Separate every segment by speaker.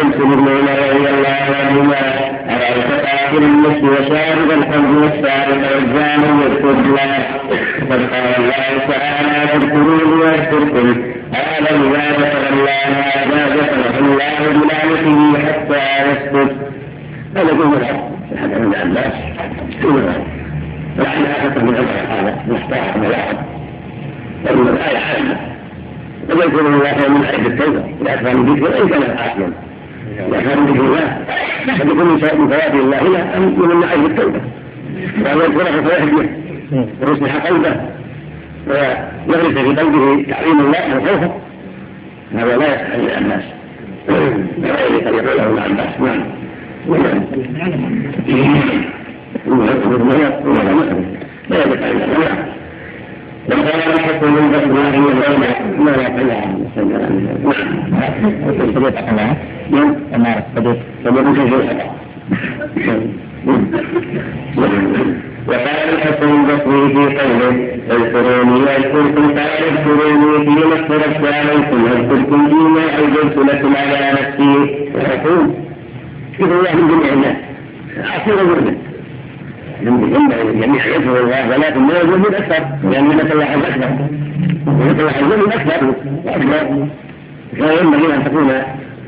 Speaker 1: قلت لابن عمر رضي الله عنهما أرأيت قاتل النفس وشارب الحمد والسارق والزاني يذكر الله قد قال الله تعالى فاذكروني واذكركم قال إذا ذكر الله هذا ذكره الله بلعنته حتى يسكت هذا كله الحق هذا من الناس حتى من هذا محتاج ملاحظ لأن الآية عامة ويذكر الله من حيث التوبة إذا كان ذكر إن كان عاقلا ذكر الله قد يكون من فوائد الله له أن من حيث التوبة وأن يذكره فيهديه ويصلح قلبه ويغرس في قلبه تعظيم الله وخوفه هذا لا يحتاج الناس بغير قد يقوله ابن عباس نعم لا يدفع نعم وقال الحق من بطنه العلم ما نعم نعم أمارة صديق كيف وقال الحسن البصري في قوله اذكروني اذكركم قال اذكروني في افترضت عليكم اذكركم فيما اوجدت لكم على نفسي ويقول شوفوا الله من جميع الناس اصير وردا الله ولكن ما يقول من أكثر لأن مثل الله أكثر مثل الله من أكثر. واكبر فينبغي ان تكون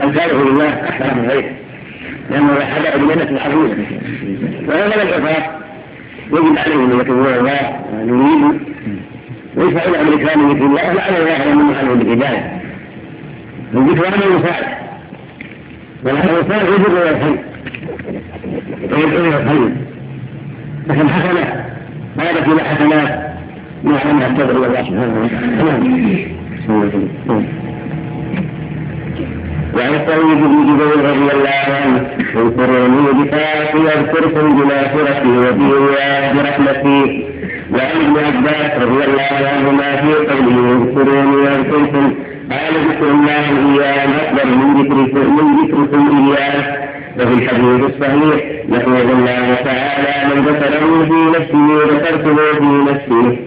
Speaker 1: الفارغ لله أكثر من غيره. لأنه حدا بجنه عظيمه وهذا العقاب. يجب عليهم أن يكونوا الله يريد. ويدفعون عن الإسلام بذكر الله لعل الله من عنه بالهداية. الذكر عمل صالح والعمل الصالح يجب إلى الخير ويدعو إلى الخير لكن حسنة. هذا في حسنات. ما انها تدعو الله سبحانه وتعالى وعن سعيد بن جبير رضي الله عنه اذكروني بطاعتي يذكركم بمغفرتي وبي برحمتي. وعن ابن عباس رضي الله عنهما في قوله اذكروني يذكركم قال ذكر الله اياه اكبر من ذكركم من ذكركم اياه وفي الحديث الصحيح يقول الله تعالى من ذكره في نفسه ذكرته في نفسه.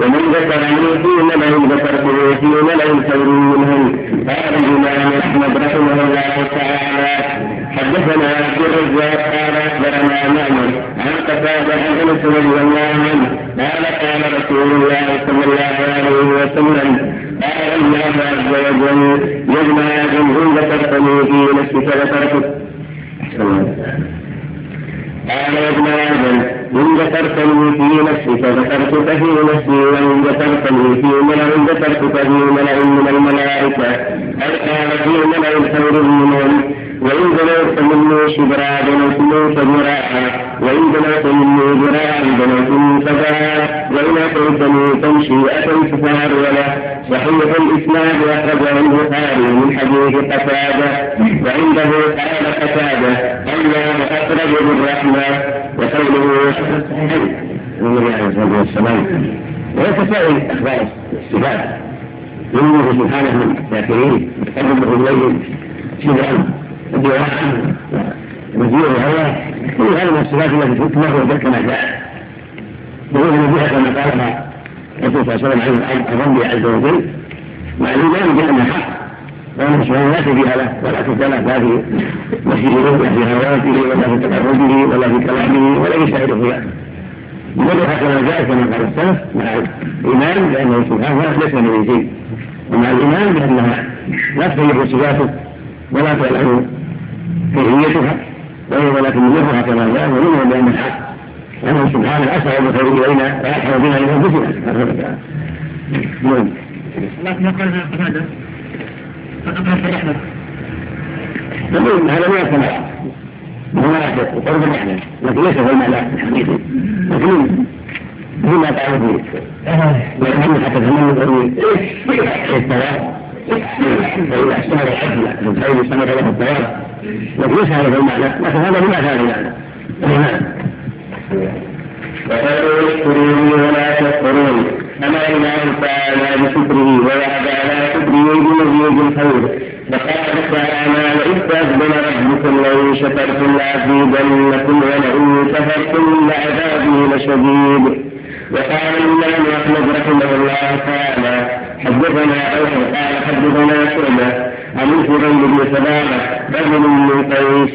Speaker 1: ومن ذكرني في ملأ ذكرته في ملأ خير منهم قال الإمام أحمد رحمه الله تعالى. حدثنا عبد الرزاق قال أخبرنا معمر عن قتادة عن أنس رضي الله عنه قال قال رسول الله صلى الله عليه وسلم قال الله عز وجل يجمع إن ذكرتني في نفسك ذكرتك قال ابن آدم ان ذكرتني في نفسك ذكرتك في نفسي وان ذكرتني في ملأ ذكرتك في ملأ من الملائكة أي قال في ملأ خير منهم وإن بنوت مني شبرا منك ذراعا وإن بنوت مني بنوت منك ذراعا وإن أتيتني تمشي أتيت فهرولا صحيح الإسلام أخرجه البخاري من حديث قتادة وعنده قال قتادة الله أقرب بالرحمة وقوله عليه الصلاة والسلام ويتساءل أخبار الصفات. يقول سبحانه من الذاكرين يقرب إليه الدعاء وزير الهوى كل هذه الصفات التي تكمل وجد كما جاء يقول بها كما قال الرسول صلى الله عليه وسلم عن ربي عز وجل مع الايمان بانها حق وان سبحانه لا شبيه له ولا تبدل لا في مسجده ولا في هواته ولا في تقربه ولا في كلامه ولا في سائر خيانه وجدها كما جاء كما قال السلف مع الايمان بانه سبحانه ليس من ومع الايمان بانها لا تغير صفاته ولا تعلم كيفيتها ولكن نفها كما جاء ومنها بأن الحق لأنه سبحانه أسرع بخير إلينا ويرحم بنا إلى أنفسنا. سبحانه وتعالى. نعم.
Speaker 2: لكن قال هذا فقد
Speaker 1: نقول هذا ما يكمل هو قرب الرحمة لكن ليس هو المعنى الحقيقي. لكن هو ما تعرف به لكن حتى تمنى الأمر الثواب فإذا اشتهر الحج الخير استمر له الثواب لكن ليس هذا المعنى لكن هذا هو هذا المعنى نعم وقالوا اشكروني ولا تكفرون أما الله تعالى بشكره ووعد على شكره بمزيد الخير. فقال تعالى وإذ تأذن ربكم لئن شكرتم لأزيدنكم ولئن كفرتم لعذابي لشديد. وقال الإمام أحمد رحمه الله تعالى حدثنا أوحى قال حدثنا شعبة
Speaker 3: عن الفضيل بن سلامة رجل من قيس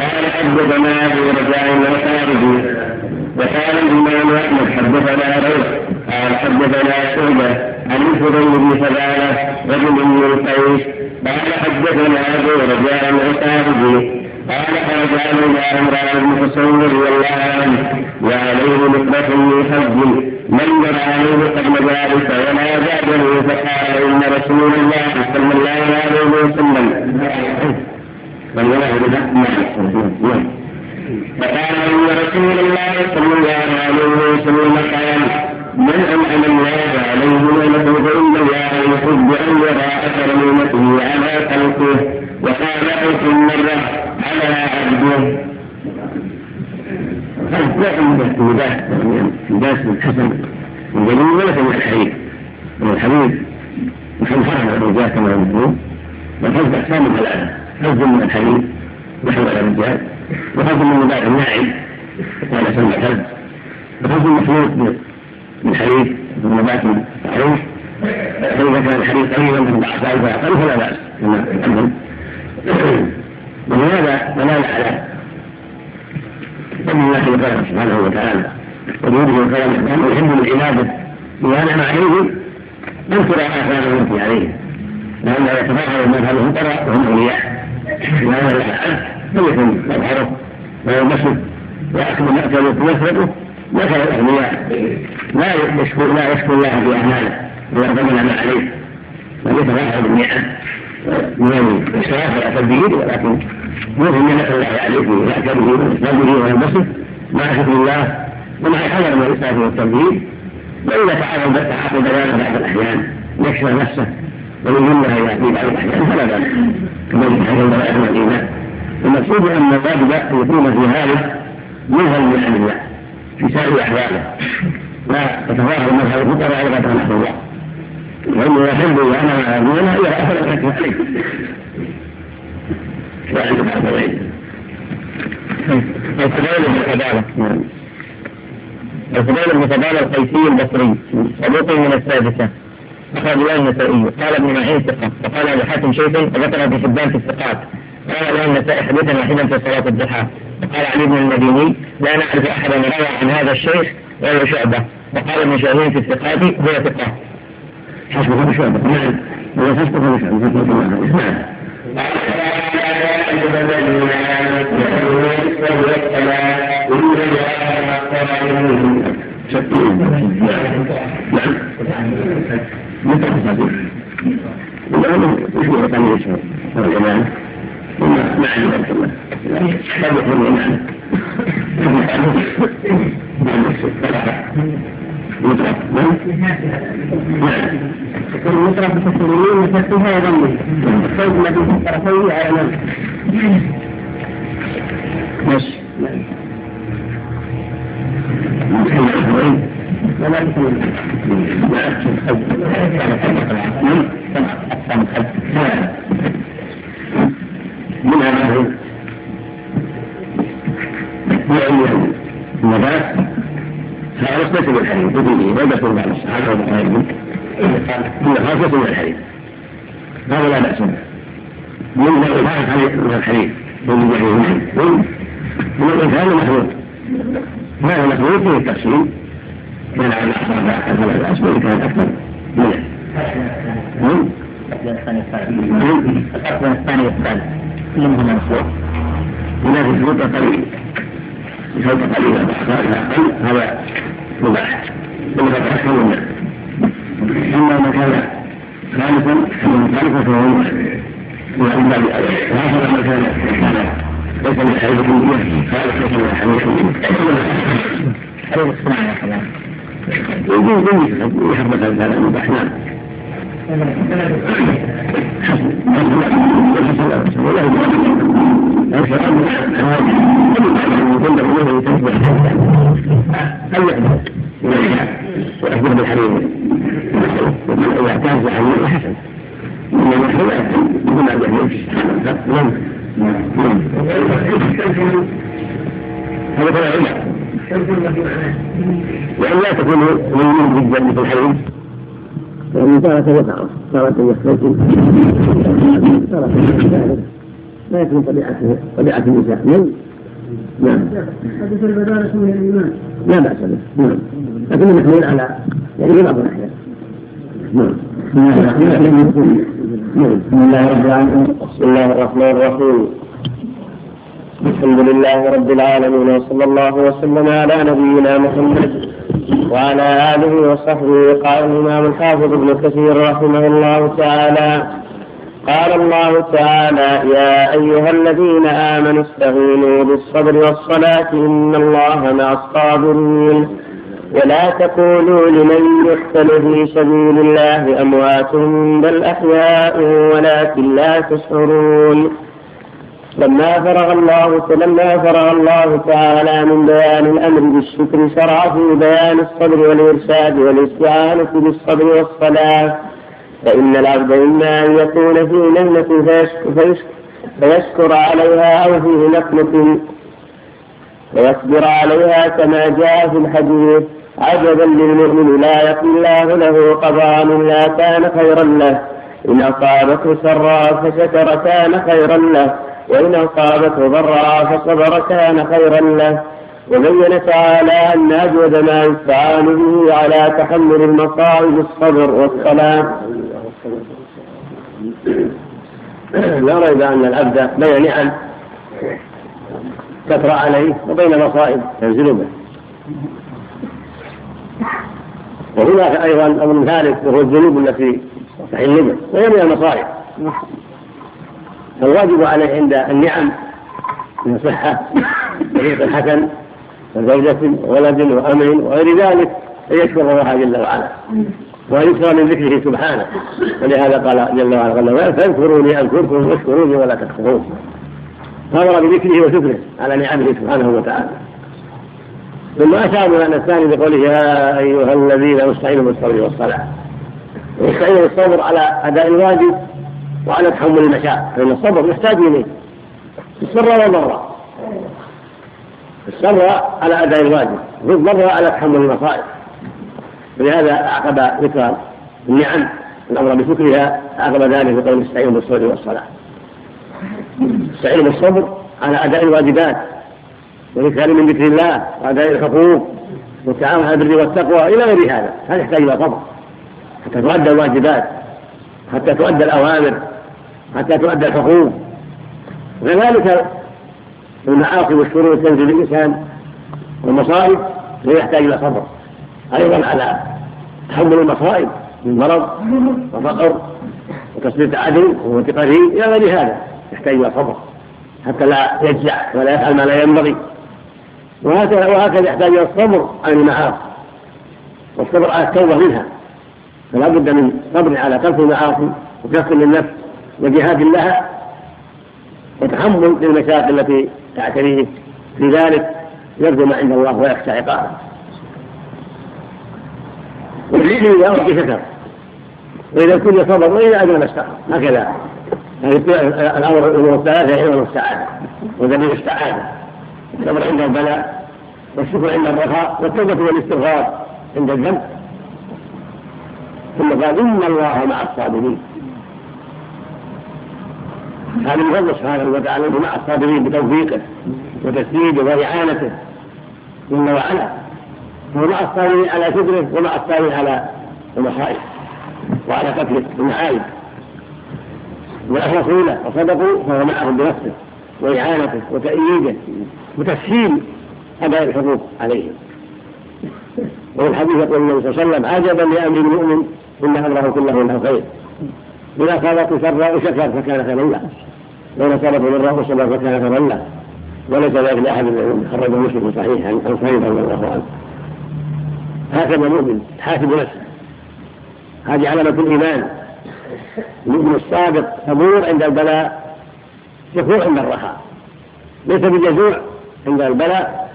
Speaker 3: قال حدثنا أبو رجاء الخارجي وقال الإمام أحمد حدثنا روح قال حدثنا شعبة عن الفضيل بن سلامة رجل من قيس قال حدثنا أبو رجاء الخارجي قال خرج علينا عمران بن حسين رضي الله عنه وعليه نقرة من حج من عليه قبل ذلك وما زاده فقال إن رسول الله صلى الله عليه وسلم. فقال إن رسول الله صلى الله عليه وسلم قال من أنعم الله عليه نعمته فإن الله يحب أن يرى أثر نعمته على خلقه وقال اوف مرة على عبده. لا مباح مباح حسن الجميل وليس من الحديث من الحديث نحن حرم الرجال كما يقولون والحج اقسام ثلاثة حج من الحديث نحو الرجال وحج من مباح الناعم قال سمع الحج وحج محمود من حديث من مباح معروف فإذا كان الحديث قريبا من ضعف أقل فلا بأس. كما ولهذا دلالة على فضل الله وكرمه سبحانه وتعالى وجوده وكرمه كان يحب العبادة بما انعم عليه انكر آثار الموت عليه؟ لأنه يتفاخر هذه الفقراء وهم أولياء. وهذا العبد فليكن مظهره وينبسط ويأكل مأكله ويسرقه مثل الأغنياء لا يشكو لا يشكو الله في أعماله. ويرضى ما عليه. بل يتفاخر بالنعم من الإسراف والتدبير ولكن يوهم نعمة الله عليه. في يعتبره ويستهدره وينبسط مع شكر الله. ومع الحذر من الإسراف والتدبير وإذا تعرض تعاقد ذلك بعض الأحيان. يكشف نفسه. ويجنها في بعض الأحيان فلا بأس. كما يتحرر ضرائب من الإيمان. المقصود أن الواجب أن يكون في هذا منهى عن الله. في سائر أحواله لا تتظاهر مذهب الفقراء إذا كان نحو الله. وإنه يحب وأنا أبونا إلى أثر الحكم عليه. وعند بعض العلم
Speaker 4: الفضيل بن فضالة القيسي البصري صدوق من السادسة. أخرج له النسائي. قال ابن معين ثقة. وقال أبو حاتم شيخ وذكر ابن حبان في الثقات. قال له النسائي حديثا واحدا في صلاة الضحى. وقال علي بن المديني لا نعرف أحدا روى عن هذا الشيخ غير شعبة. وقال ابن شاهين في الثقات هو ثقة.
Speaker 3: حسبه شعبة. نعم هو حسبه شعبة. نعم. الآن وش هو الثاني يشهر هو الإمام ثم مع ذلك الله لا يكون إماما مطرب نعم
Speaker 4: يكون المطرب بتسليمين وتسليها يضمن الصوت الذي في الطرفين على نفسه
Speaker 3: بس
Speaker 4: ولا تسلم
Speaker 3: منها ما هو النبات ليس من الحديث؟ بدونه لم يكن بعض الصحابه والمقاربين هو خاصة من الحديث هذا لا بأس به من الإضافة من الحديث ومن وجهه من الإنسان محمود هذا محمود فيه التقسيم كان على أصابع بأس وإن كان أكثر منه
Speaker 4: الأصل الثاني والثالث كلهم منصوب
Speaker 3: هناك شروط قليل شروط قليلة أقل هذا مباح إنما تأخر منه أما ما كان خالفا مخالفا فهو وعن باب وهكذا ما كان ليس من حديث الدنيا خالف ليس من حديث
Speaker 4: حديث الصناعة يا كلام
Speaker 3: يجوز يجوز يحب مثلا هذا مباح نعم ويحضر بالحريم ومن يعتاد بالحريم حسن من المحرم يكون بعد يحمل هذا كلام عمر وأن لا تكون جدا في الحريم يعني تارة يقع تارة يختلف تارة لا يكون طبيعته طبيعة النساء. من نعم. حدث البدالة من الإيمان. لا بأس به. نعم. لكن محمول على يعني في بعض الأحيان نعم. بسم الله الرحمن الرحيم. الحمد لله رب العالمين وصلى الله وسلم على نبينا محمد وعلى آله وصحبه قال الإمام الحافظ ابن كثير رحمه الله تعالى. قال الله تعالى يا أيها الذين آمنوا استعينوا بالصبر والصلاة إن الله مع الصابرين. ولا تقولوا لمن يقتل في سبيل الله أموات بل أحياء ولكن لا تشعرون. لما فرغ الله لما فرغ الله تعالى من بيان الأمر بالشكر شرع في بيان الصبر والإرشاد والاستعانة بالصبر والصلاة. فإن العبد إما أن يكون في نعمة فيشكر, فيشكر عليها أو في نقمة. ويصبر عليها كما جاء في الحديث. عجبا للمؤمن لا يقي الله له قضاء لا كان خيرا له. إن أصابته سرا فشكر كان خيرا له. وإن أصابته ضرا فصبر كان خيرا له. وبين تعالى أن أجود ما يستعان به على تحمل المصائب الصبر والصلاة. لا ريب أن العبد بين نعم تترى عليه وبين مصائب تنزل به. وهناك أيضا أمر ثالث وهو الذنوب التي تحل به وهي من المصائب. فالواجب عليه عند النعم من صحة ورزق حسن وزوجة وولد وأمر وغير ذلك أن يشكر الله جل وعلا. وأن يكثر من ذكره سبحانه. ولهذا قال جل وعلا فاذكروني أذكركم واشكروني ولا تكفرون. فأمر بذكره وشكره على نعمه سبحانه وتعالى. ثم أشار إلى الثاني بقوله يا أيها الذين أستعينوا بالصبر والصلاة. واستعينوا بالصبر على أداء الواجب وعلى تحمل المشاق فإن الصبر يحتاج إليه. السر والضراء السر على أداء الواجب. والضراء على تحمل المصائب. ولهذا أعقب ذكر النعم الأمر بشكرها أعقب ذلك بقول استعينوا بالصبر والصلاة. استعينوا بالصبر على أداء الواجبات. والإكثار من ذكر الله وأداء الحقوق والتعاون على البر والتقوى إلى غير هذا. هذا يحتاج إلى صبر. حتى تؤدى الواجبات. حتى تؤدى الأوامر. حتى تؤدى الحقوق. وكذلك المعاصي والشرور تنزل الإنسان والمصائب ويحتاج إلى صبر. أيضا على تحمل المصائب من مرض وفقر وتسليط عدل وانتقاله إلى غير هذا. يحتاج إلى صبر. حتى لا يجزع ولا يفعل ما لا ينبغي. وهكذا وهكذا يحتاج إلى الصبر عن المعاصي. والصبر على التوبة منها. فلا بد من صبر على ترك المعاصي وكف للنفس. وجهاد لها وتحمل للمشاق التي تعتريه في ذلك يرجو ما عند الله ويخشى عقابه. والذكر اذا اعطي شكر وإذا كل صبر وإذا ادنى ما استقر هكذا. يعني الأمر الأمور الثلاثة هي أمر السعاده ودليل السعاده الصبر عند البلاء والشكر عند الرخاء والتوبة والاستغفار عند الذنب. ثم قال إن الله مع الصابرين. هذا من فضل سبحانه وتعالى مع الصابرين بتوفيقه وتسديده واعانته جل وعلا. هو مع الصابرين على شكره ومع الصابرين على المصائب وعلى قتله المعايب له وصدقوا فهو معهم بنفسه وإعانته وتأييده وتسهيل أداء الحقوق عليهم. وفي الحديث يقول النبي صلى الله عليه وسلم عجبا لأمر المؤمن إن أمره كله له خير. إذا أصابته سرا وشكر فكان خيرا له. وإن أصابته ضرا وصبر فكان خيرا له. وليس ذلك لأحد خرج مسلم صحيح عن سعيد رضي الله عنه. هكذا المؤمن حاسب نفسه. هذه علامة الإيمان. المؤمن الصادق صبور عند البلاء شكور عند الرخاء. ليس بجزوع عند البلاء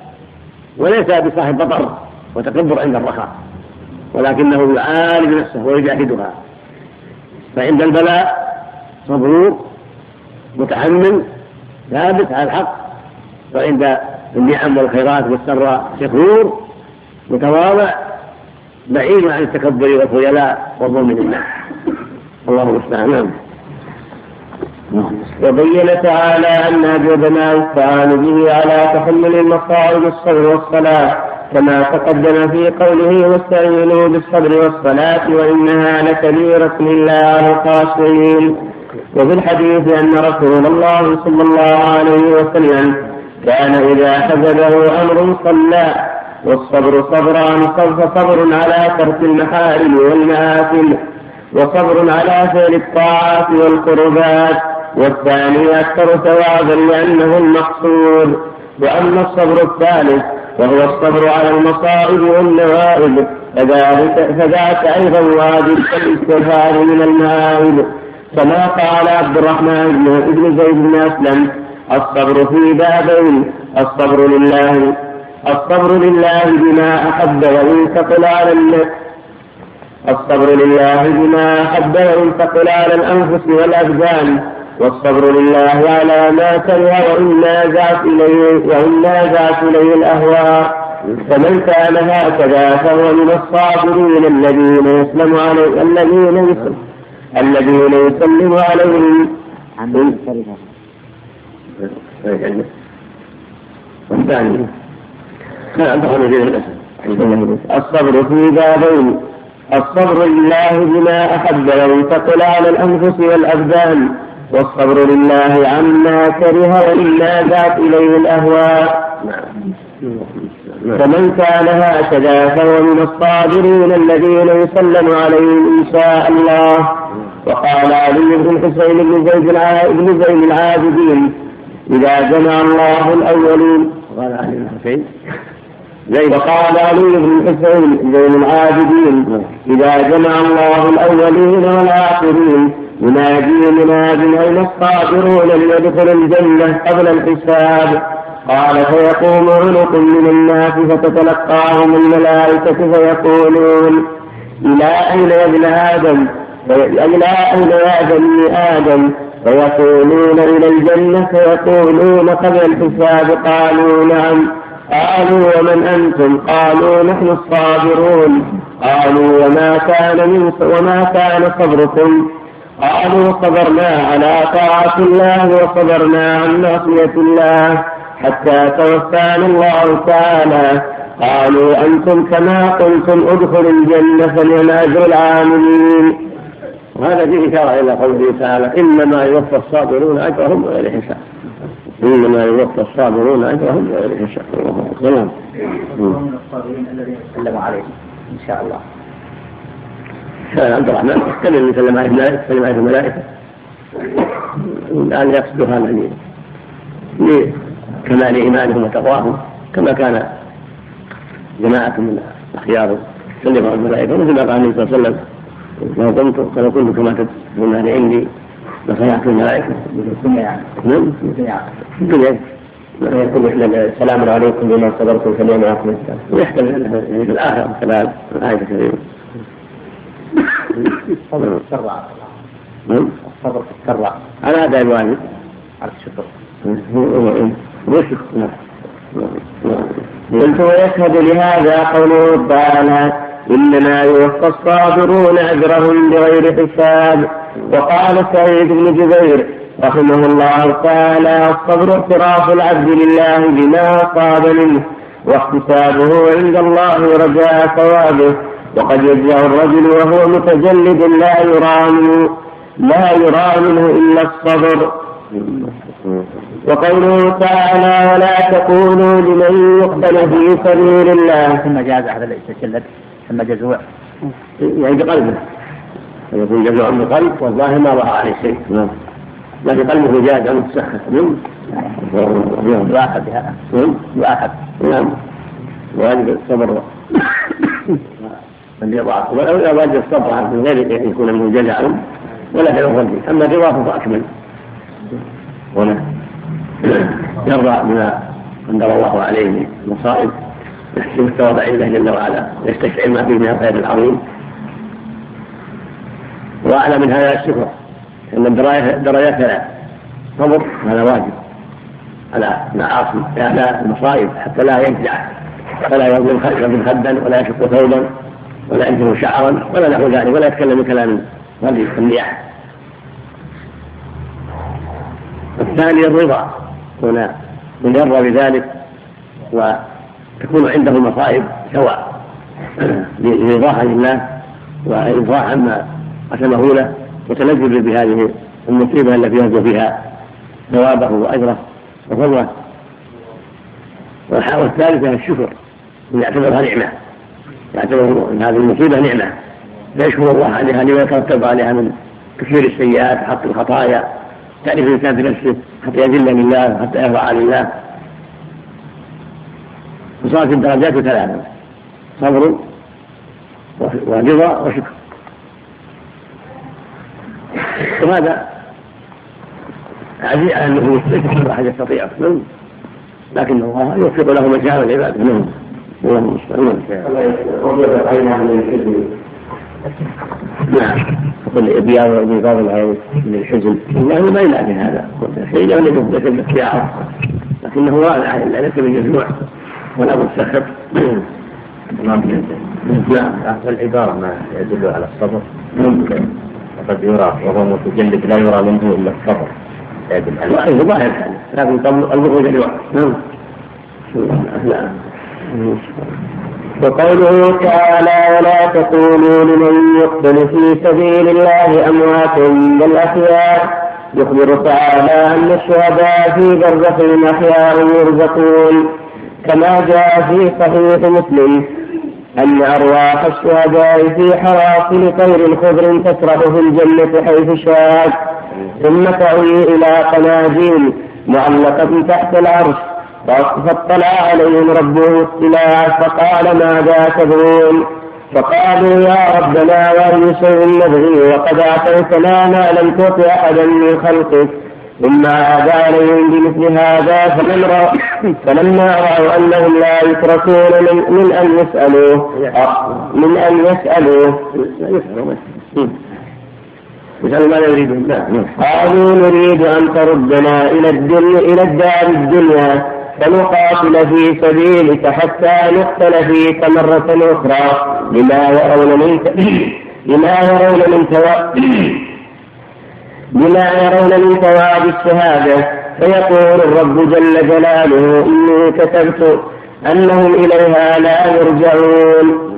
Speaker 3: وليس بصاحب بطر وتكبر عند الرخاء. ولكنه يعالج نفسه ويجاهدها. فعند البلاء صبور متحمل ثابت على الحق. وعند النعم والخيرات والسراء شكور متواضع
Speaker 2: بعيد عن التكبر والخيلاء وظلم الناس الله المستعان. نعم. وبين تعالى أن ما يستعان به على تحمل المصائب الصبر والصلاة كما تقدم في قوله واستعينوا بالصبر والصلاة وإنها لكبيرة إلا على الخاشعين. وفي الحديث أن رسول الله صلى الله عليه وسلم كان إذا حجبه أمر صلى والصبر صبران فصبر على ترك المحارم والمآثم وصبر على فعل الطاعات والقربات والثاني أكثر ثوابا لأنه المقصود. وأما الصبر الثالث وهو الصبر على المصائب والنوائب. فذلك فذاك أيضا واجب كالاستغفار من المآب كما قال عبد الرحمن بن زيد بن أسلم الصبر في بابين الصبر لله الصبر لله بما أحب وإن ثقل على الصبر لله بما أحب وإن ثقل على الأنفس والأبدان. والصبر لله على ما كره وإن نازعت إليه وإن نازعت إليه الأهواء فمن كان هكذا فهو من الصابرين الذين يسلم عليه الذين يسلم الذين يسلم عليهم. والثاني. الصبر في بابين. الصبر لله بما أحب وينتقل على الأنفس والأبدان. والصبر لله عما كره وإلا ذات إليه الأهواء. فمن كان هكذا فهو من الصابرين الذين يسلم عليهم إن شاء الله. وقال علي بن الحسين بن زيد بن زيد العابدين إذا جمع الله الأولين.
Speaker 5: قال علي بن الحسين
Speaker 2: زيد وقال علي بن الحسين زين العابدين إذا جمع الله الأولين والآخرين. ينادي مناد أين الصابرون ليدخلوا الجنة قبل الحساب؟ قال فيقوم عنق من الناس فتتلقاهم الملائكة فيقولون إلى أين يا ابن آدم؟ إلى أين يا بني آدم؟ فيقولون إلى الجنة فيقولون قبل الحساب قالوا نعم. قالوا ومن أنتم؟ قالوا نحن الصابرون. قالوا وما كان من وما كان صبركم؟ قالوا صبرنا على طاعة الله وصبرنا عن معصية الله حتى توفانا الله تعالى. قالوا أنتم كما قلتم ادخلوا الجنة فنعم أجر العاملين. وهذا فيه إشارة إلى قوله تعالى إنما يوفى الصابرون أجرهم بغير حساب. إنما يوفى الصابرون أجرهم بغير حساب.
Speaker 5: نعم من الصابرين الذين سلموا عليهم إن شاء الله.
Speaker 2: كان عبد الرحمن يحتمل ان يسلم عليه الملائكه يسلم عليه الملائكة. الآن يقصد هذا لكمال إيمانهم وتقواهم كما كان جماعة من الاخيار سلم على الملائكة مثل ما قال النبي صلى الله عليه وسلم لو قمت فلو كنت كما تدعون أهل عندي لصيحت الملائكة. نعم الدنيا.
Speaker 5: يقول السلام عليكم بما صبرتم معكم السلام
Speaker 2: ويحتمل في الآخرة كذلك الآية الكريمة.
Speaker 5: الصبر في السراء
Speaker 2: نعم.
Speaker 5: الصبر في
Speaker 2: على هذا الواجب
Speaker 5: على الشكر.
Speaker 2: نعم قلت ويشهد لهذا قوله تعالى إنما يوفى الصابرون أجرهم بغير حساب. وقال سعيد بن جبير رحمه الله تعالى الصبر اعتراف العبد لله بما أصاب منه واحتسابه عند الله رجاء ثوابه. وقد يجزع الرجل وهو متجلد لا يرى منه لا يرى منه إلا الصبر. وقوله تعالى ولا تقولوا لمن يقتل في سبيل الله.
Speaker 5: ثم جاز هذا يتجلد ثم جزوع.
Speaker 2: يعني بقلبه. يكون جزوع بقلب والله ما ظهر عليه شيء. نعم. لكن قلبه جاز عنه السخة نعم.
Speaker 5: يؤاخذ بهذا يؤاخذ
Speaker 2: نعم. وهذا الصبر. من يضعف. ولا واجب الصبر من غير ان يكون منه جزع ولا في الرد أما الرضا فهو أكمل. ولا يرضى بما انزل الله عليه من المصائب. يحسب الثواب عند الله جل وعلا. ويستشعر ما فيه من الخير العظيم. وأعلى من هذا الشكر. ان الدرجات ثلاث صبر هذا واجب. على المعاصي على المصائب. حتى لا يجزع فلا يظلم خدا ولا يشق ثوبا.
Speaker 3: ولا ينتهي شعرا ولا نحو ذلك ولا يتكلم بكلام هذه الرياح الثاني الرضا هنا يرضى بذلك وتكون عنده المصائب سواء لرضاها لله وإرضاء عما قسمه له وتلذذ بهذه المصيبة التي يرجو فيها ثوابه وأجره وفضله. والثالثة الشكر أن يعتبرها نعمة. يعتبر أن هذه المصيبة نعمة. فيشكر الله عليها لما يترتب عليها من كثير السيئات وحط الخطايا. تعرف الإنسان بنفسه حتى يذل لله حتى يرضى لله وصارت الدرجات ثلاثة صبر ورضا وشكر. وهذا عزيز على ليس كل احد يستطيع لكن الله يوفق له مشاعر العباد منهم نعم. يقول بياض العين من الحزن. الله ما ينادي هذا. شيء لم يكن باختياره لكنه واضح ليس بالجزوع ولا بالسخط نعم.
Speaker 2: العبارة ما يدل على الصبر. ممكن. وقد يرى وهو متجلد لا يرى منه إلا الصبر.
Speaker 3: يدل على ظاهر لكن الخروج لوقت نعم. نعم.
Speaker 2: وقوله تعالى ولا تقولوا لمن يقتل في سبيل الله أموات بل أحياء. يخبر تعالى أن الشهداء في برزخ أحياء يرزقون. كما جاء في صحيح مسلم أن أرواح الشهداء في حواصل طير خضر تسرح في الجنة حيث شاءت. ثم تعوي إلى قناديل معلقة تحت العرش فاطلع عليهم ربه اطلاعا فقال ماذا تبغون؟ فقالوا يا ربنا وأي شيء نبغي وقد أعطيتنا ما لم تعط أحدا من خلقك. ثم عاد عليهم بمثل هذا فلما فلما رأوا أنهم لا يتركون من, من أن يسألوه. من أن يسألوه.
Speaker 3: يسألوا ماذا يريدون؟
Speaker 2: قالوا نريد أن تردنا إلى الدنيا إلى الدار الدنيا. فنقاتل في سبيلك حتى نقتل فيك مرة أخرى. لما يرون من لما يرون من بما يرون من ثواب الشهادة. فيقول الرب جل جلاله إني كتبت أنهم إليها لا يرجعون.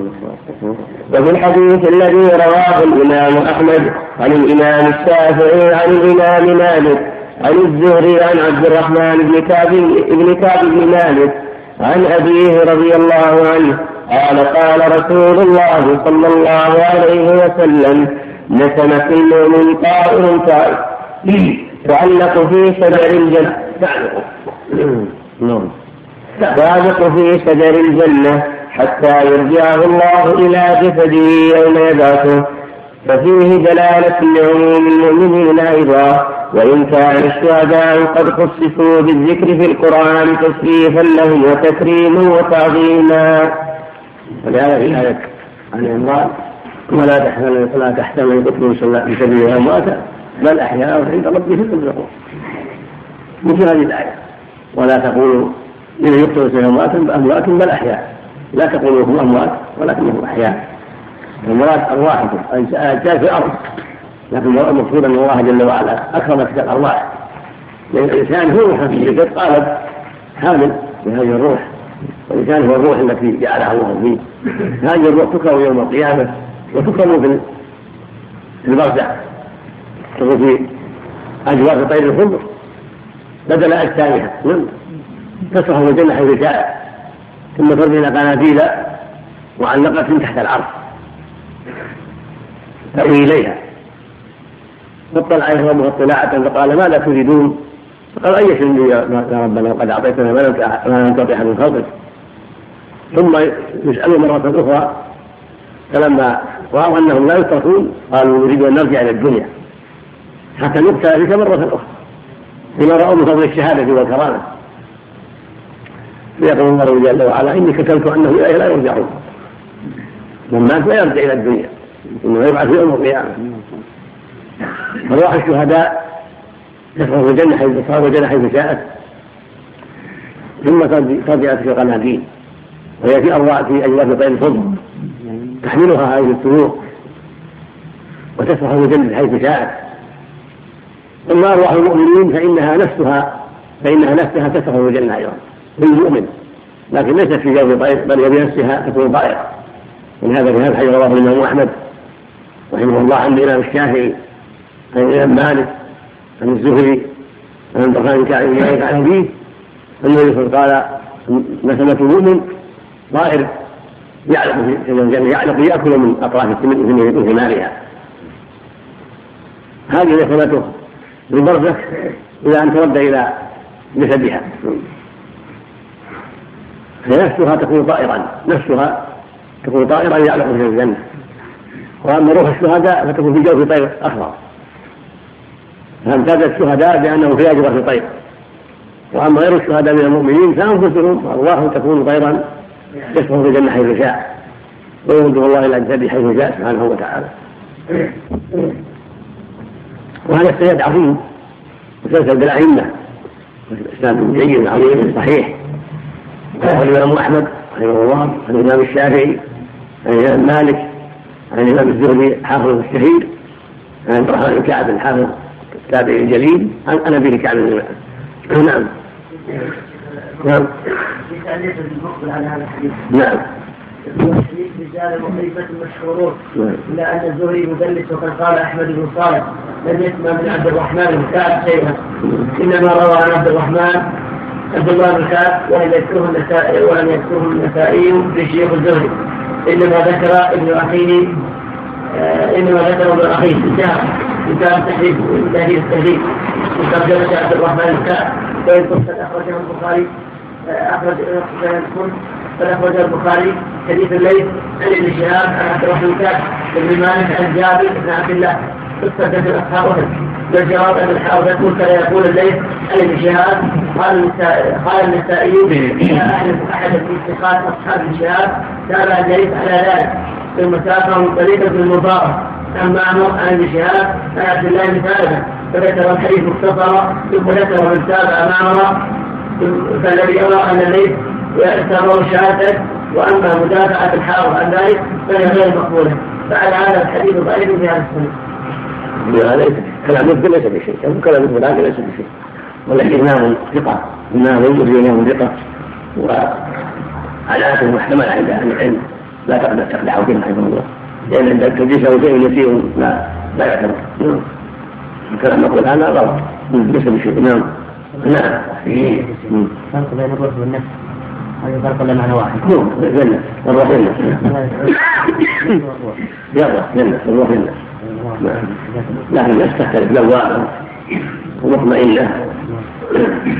Speaker 2: وفي الحديث الذي رواه الإمام أحمد عن الإمام الشافعي عن الإمام مالك عن الزهري عن عبد الرحمن بن كعب بن كعب بن مالك عن أبيه رضي الله عنه قال قال رسول الله صلى الله عليه وسلم نسم في المؤمن طائر. تعلق في شجر الجنة. نعم. تعلق في شجر الجنة حتى يرجعه الله إلى جسده يوم يبعثه. ففيه دلالة لعموم المؤمنين أيضا وإن كان الشهداء قد خصصوا بالذكر في القرآن تشريفا لهم وتكريما وتعظيما.
Speaker 3: ولهذا في الآية عن عمران ولا تحمل ولا تحتمل قتل في سبيل امواتا بل أحياء عند ربهم يرزقون. مثل هذه الآية. ولا تقولوا لمن يقتل في امواتا اموات بل أحياء. لا تقولوا هم اموات ولكنهم أحياء. المراد ارواحكم اجساد في الأرض. لكن المقصود أن الله جل وعلا اكرم تلك الارواح لأن الإنسان هو الجسد قالب حامل بهذه الروح. والانسان هو الروح التي جعلها الله فيه. هذه الروح تكره يوم القيامة وتكرم في البرزخ. تكون في أجواء طير الخضر بدل أجسامها. تصرف في الجنة حيث شاء. ثم ترمي قناديل معلقة تحت العرش. تأوي إليها. فاطلع عليها ربها اطلاعة فقال ماذا تريدون؟ فقال أي شيء يا ربنا؟ وقد أعطيتنا ما لم تعطي أحد من خلقك. ثم يسأل مرة أخرى فلما رأوا أنهم لا يتركون قالوا نريد أن نرجع إلى الدنيا. حتى نبتلى بك مرة أخرى بما رأوا من فضل الشهادة والكرامة. فيقول الله جل وعلا إني كتبت أنه إليه لا يرجعون. من مات لا يرجع إلى الدنيا. إنه يبعث يوم القيامة. أرواح الشهداء تفرغ الجنة حيث تصاب الجنة حيث شاءت. ثم ترجع في القناديل وهي في أرواح في أجواف طير الفضل. تحملها هذه الطيور وتسرح الجنة حيث شاءت. أما أرواح المؤمنين فإنها نفسها فإنها نفسها تسرح الجنة أيضا. للمؤمن. لكن ليست في جو طير بل هي بنفسها تكون طائرة. من هذا في هذا الحديث رواه الإمام أحمد. رحمه الله عن الإمام الشافعي عن الإمام مالك عن الزهري عن البخاري كعب مالك عن أبيه النبي قال مثلة المؤمن طائر يعلق في الجنة يعلق يأكل من أطراف ثمارها هذه نسمته بالبرزخ إلى أن ترد إلى جسدها. فنفسها تكون طائرا نفسها تكون طائرا يعلق في الجنة. وأما روح الشهداء فتكون في جوف طير أخضر. فامتاز الشهداء بأنه في أجرة طير. وأما غير الشهداء من المؤمنين فأنفسهم أرواحهم تكون طيرا يسكن في الجنة حيث شاء. ويرده الله إلى جسده حيث شاء سبحانه وتعالى. وهذا السند عظيم. مسلسل بالأئمة. إسناد جيد عظيم صحيح. رواه الإمام أحمد رحمه الله. عن الإمام الشافعي. عن الإمام مالك. عن الإمام الزهري حافظ الشهير عن الرحمن بن كعب الحافظ التابعي الجليل عن أبي كعب نعم. نعم. نعم.
Speaker 6: رجال مخيفة مشهورون إلا أن الزهري مدلس وقد قال أحمد بن صالح لم يسمع من عبد الرحمن بن كعب شيئا. إنما روى عن عبد الرحمن عبد الله بن كعب ولم يذكره النسائي ولم يذكره النسائي في شيوخ الزهري. إنما ذكر ابن أخيه آه، إنما ذكر ابن أخيه. انتهى. انتهى التحريف. تهذيب التهذيب من عبد الرحمن كعب وإن قد أخرجه البخاري آه، أخرج آه، قد أخرج البخاري حديث الليل عن ابن شهاب عن عبد الرحمن كعب بن مالك عن جابر بن عبد الله. في والجواب أن الحافظ يقول كان يقول الليل عن شهاب قال قال النسائي أحد في اتخاذ أصحاب شهاب تابع الليل على ذلك ثم ساقه طريقة المبارك معمر عن شهاب عن عبد الله بن ثابت فذكر الحديث مختصرا ثم ذكر من تابع معمر فالذي يرى أن الليل يعتبر شهادة واما مدافعه الحافظ عن ذلك فهي غير مقبوله فعلى هذا الحديث ضعيف في هذا السنة.
Speaker 3: ليس كلام مثل ليس بشيء، كلام هذا ليس بشيء. ولكن إمام ثقة. إمام يجري إمام ثقة. وعلامته محتمله عند أهل العلم. لا تقدر تقدح فيه رحمه الله. لأن عند تدريسه شيء يسير لا لا يعتبر. نعم. الكلام نقول هذا غلط ليس بشيء. نعم. نعم.
Speaker 6: فرق بين الروح والنفس. هذا فرق ولا معنى واحد؟
Speaker 3: نعم. الروح جنة يلا الروح جنة لكن الناس تختلف لواء ومطمئنة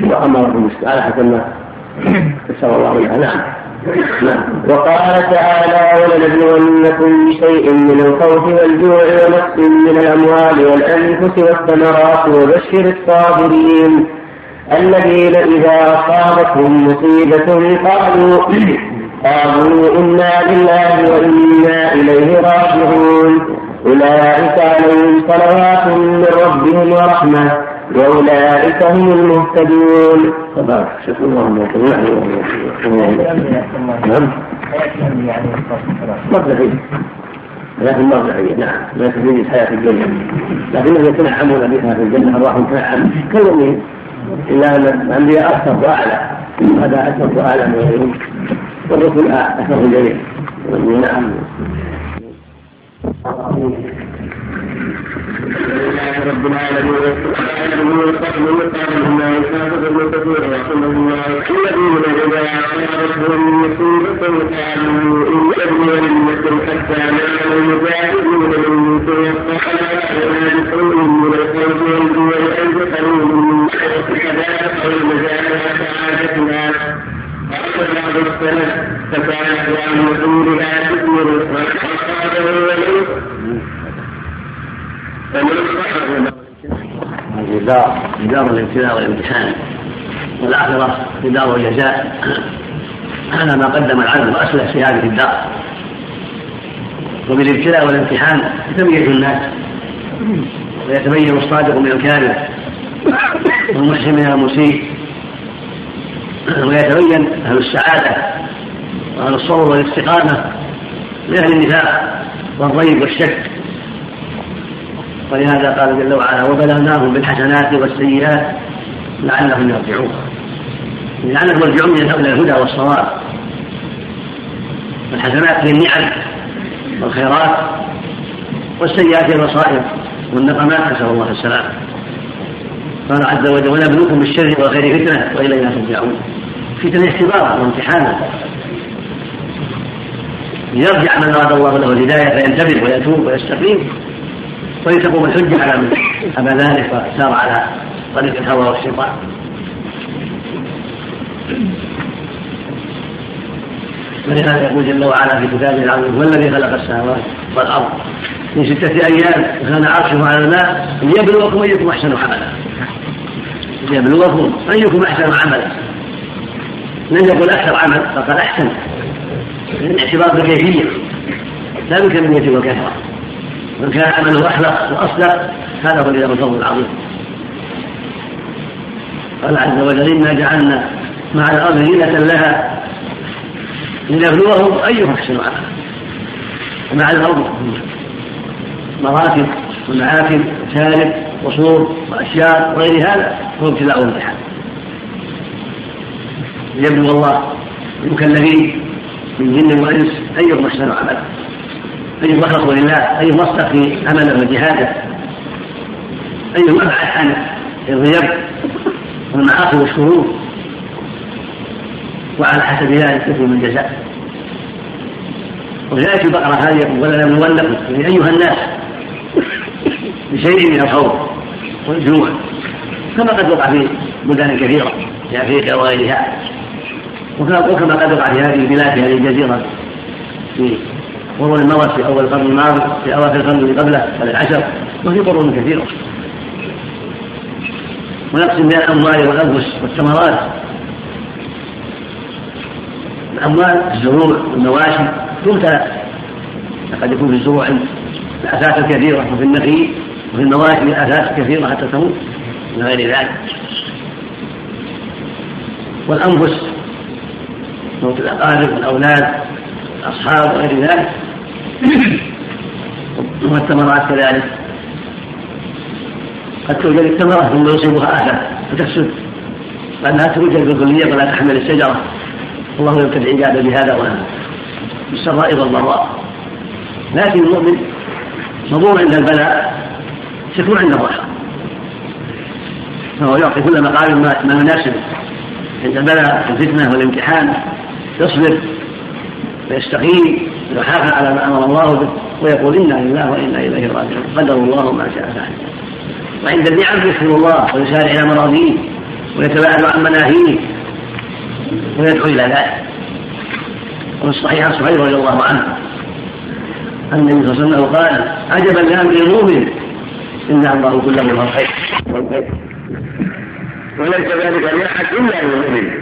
Speaker 3: وأمرهم على حسب ما يسر الله لها نعم.
Speaker 2: وقال تعالى ولنبلونكم بشيء من الخوف والجوع ونقص من الأموال والأنفس والثمرات وبشر الصابرين الذين إذا أصابتهم مصيبة قالوا قالوا إنا لله وإنا إليه راجعون. أولئك عليهم صلوات من ربهم ورحمة وأولئك هم المهتدون.
Speaker 3: تبارك. شكرا. الله نعم. مرجعية لكن مرجعية نعم. ليس في حياة الدنيا. لكنهم يتنعمون بها في الجنة أرواحهم تنعم كالمؤمنين إلا أن الأنبياء أكثر وأعلى. هذا أكثر وأعلى من غيرهم والرسل أكثر الجميع. نعم. والمجاهده سعادتنا وليس الدار دار الابتلاء والامتحان والآخرة دار الجزاء هذا ما قدم العبد وأصلح في هذه الدار. وبالابتلاء والامتحان يتميز الناس ويتبين الصادق من الكاذب. والمحسن من المسيء. ويتبين أهل السعادة وأهل الصبر والاستقامة من أهل النفاق والريب والشك. ولهذا قال جل وعلا وبلوناهم بالحسنات والسيئات لعلهم يرجعون. لعلهم يرجعون إلى الهدى والصواب الحسنات هي النعم والخيرات والسيئات هي المصائب والنقمات. نسأل الله السلامة. قال عز وجل ونبلوكم بالشر والخير فتنة وإلينا ترجعون. فتنه اختبار وامتحانا ليرجع من أراد الله له الهداية فينتبه ويتوب ويستقيم ولتقوم الحجة على من أبى ذلك وسار على طريق الهوى والشيطان. ولهذا يقول جل وعلا في كتابه العظيم هو الذي خلق السماوات والأرض في ستة أيام وكان عرشه على الماء ليبلوكم أيكم أحسن عملا. ليبلوكم أيكم أحسن عملا. لم يقل أكثر عمل فقال أحسن. الاعتبار بالكيفية لا بالكمية والكثرة من كان عمله أخلق وأصدق هذا هو الذي الفضل العظيم. قال عز وجل إنا جعلنا مع الأرض زينة لها لنبلوهم أيهم أحسن عملا. ومع الأرض مراكب ومعاكب وشارب وصور وأشياء وغير هذا هو ابتلاء وامتحان ليبلو الله المكلفين من جن وإنس ايهم احسن عملا ايهم اخلص لله ايهم اصدق في عمله وجهادة. ايهم ابعد عن الريب والمعاصي والشرور. وعلى حسب ذلك يكون من جزاء وفي آية البقرة هذه يقول ولنبلونكم يعني أيها الناس بشيء من الخوف والجوع. كما قد وقع في بلدان كثيرة في أفريقيا وغيرها. وكما قد وقع في هذه البلاد في هذه الجزيرة. في قرون مضت في أول القرن الماضي في أواخر القرن اللي قبله قبل العشر. وفي قرون كثيرة. ونقسم بين الأموال والأنفس والثمرات. الأموال الزروع والمواشي تبتلى قد يكون في الزروع الآفات الكثيرة وفي النخيل وفي المواشي الآفات كثيرة حتى تموت. من غير ذلك. والأنفس موت الأقارب والأولاد الأصحاب وغير ذلك. والثمرات كذلك. قد توجد الثمرة ثم يصيبها آفة فتفسد قد لا توجد بالكلية ولا تحمل الشجرة. الله يبتلي عباده بهذا وهذا. بالسراء والضراء لكن المؤمن مضور عند البلاء سكون عند الرحمة فهو يعطي كل مقام ما يناسب. عند البلاء الفتنة والامتحان. يصبر ويستقيم ويحافظ على ما أمر الله به ويقول إنا لله وإنا إليه راجعون. قدر الله ما شاء فعل. وعند النعم يشكر الله ويسارع إلى مراضيه ويتباعد عن مناهيه ويدعو إلى ذلك. وفي الصحيح عن صهيب رضي الله عنه أن النبي صلى الله عليه وسلم قال عجبا لأمر المؤمن إن الله كله له خير وليس ذلك لأحد إلا للمؤمن
Speaker 7: تذكر إنه مرضى أو
Speaker 3: هناك لا تسرع بشجر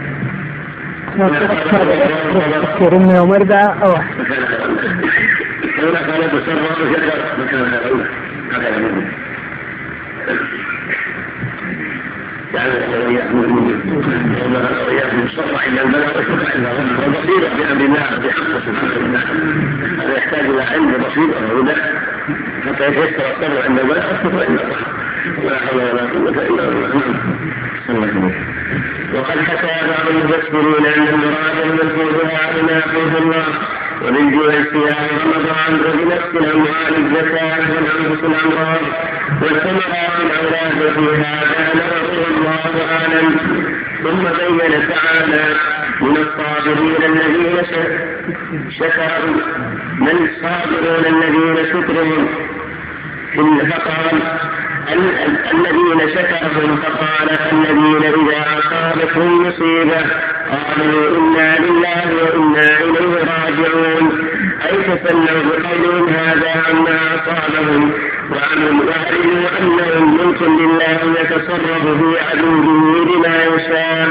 Speaker 3: مكان هذا هكذا المؤمن يعني وإياكم الصبر عند البلاء والشكر عند الغم والبصيرة بأمر الله بحق سبحانه الله هذا يحتاج إلى علم وبصيرة وهدى حتى يتيسر الصبر عند البلاء والشكر عند الغم ولا حول ولا قوة إلا بالله وقد حكى بعض المفسرين أن المراد المذكور بها يقول الله ومن جوع صيام رمضان وبنفس الأموال الزكاة والانفس الأمراض. والثمرات الاولاد في هذا نظره الله اعلم ثم بين تعالى من الصابرين الذين شكروا من الصابرون الذين شكرهم فقال الذين شكرهم فقال الذين إذا أصابتهم مصيبة قالوا إنا لله وإنا إليه راجعون. أي تسلوا بقولهم هذا عما أصابهم؟ وعلموا أنهم ملك لله يتصرف في عدوه بما يشاء.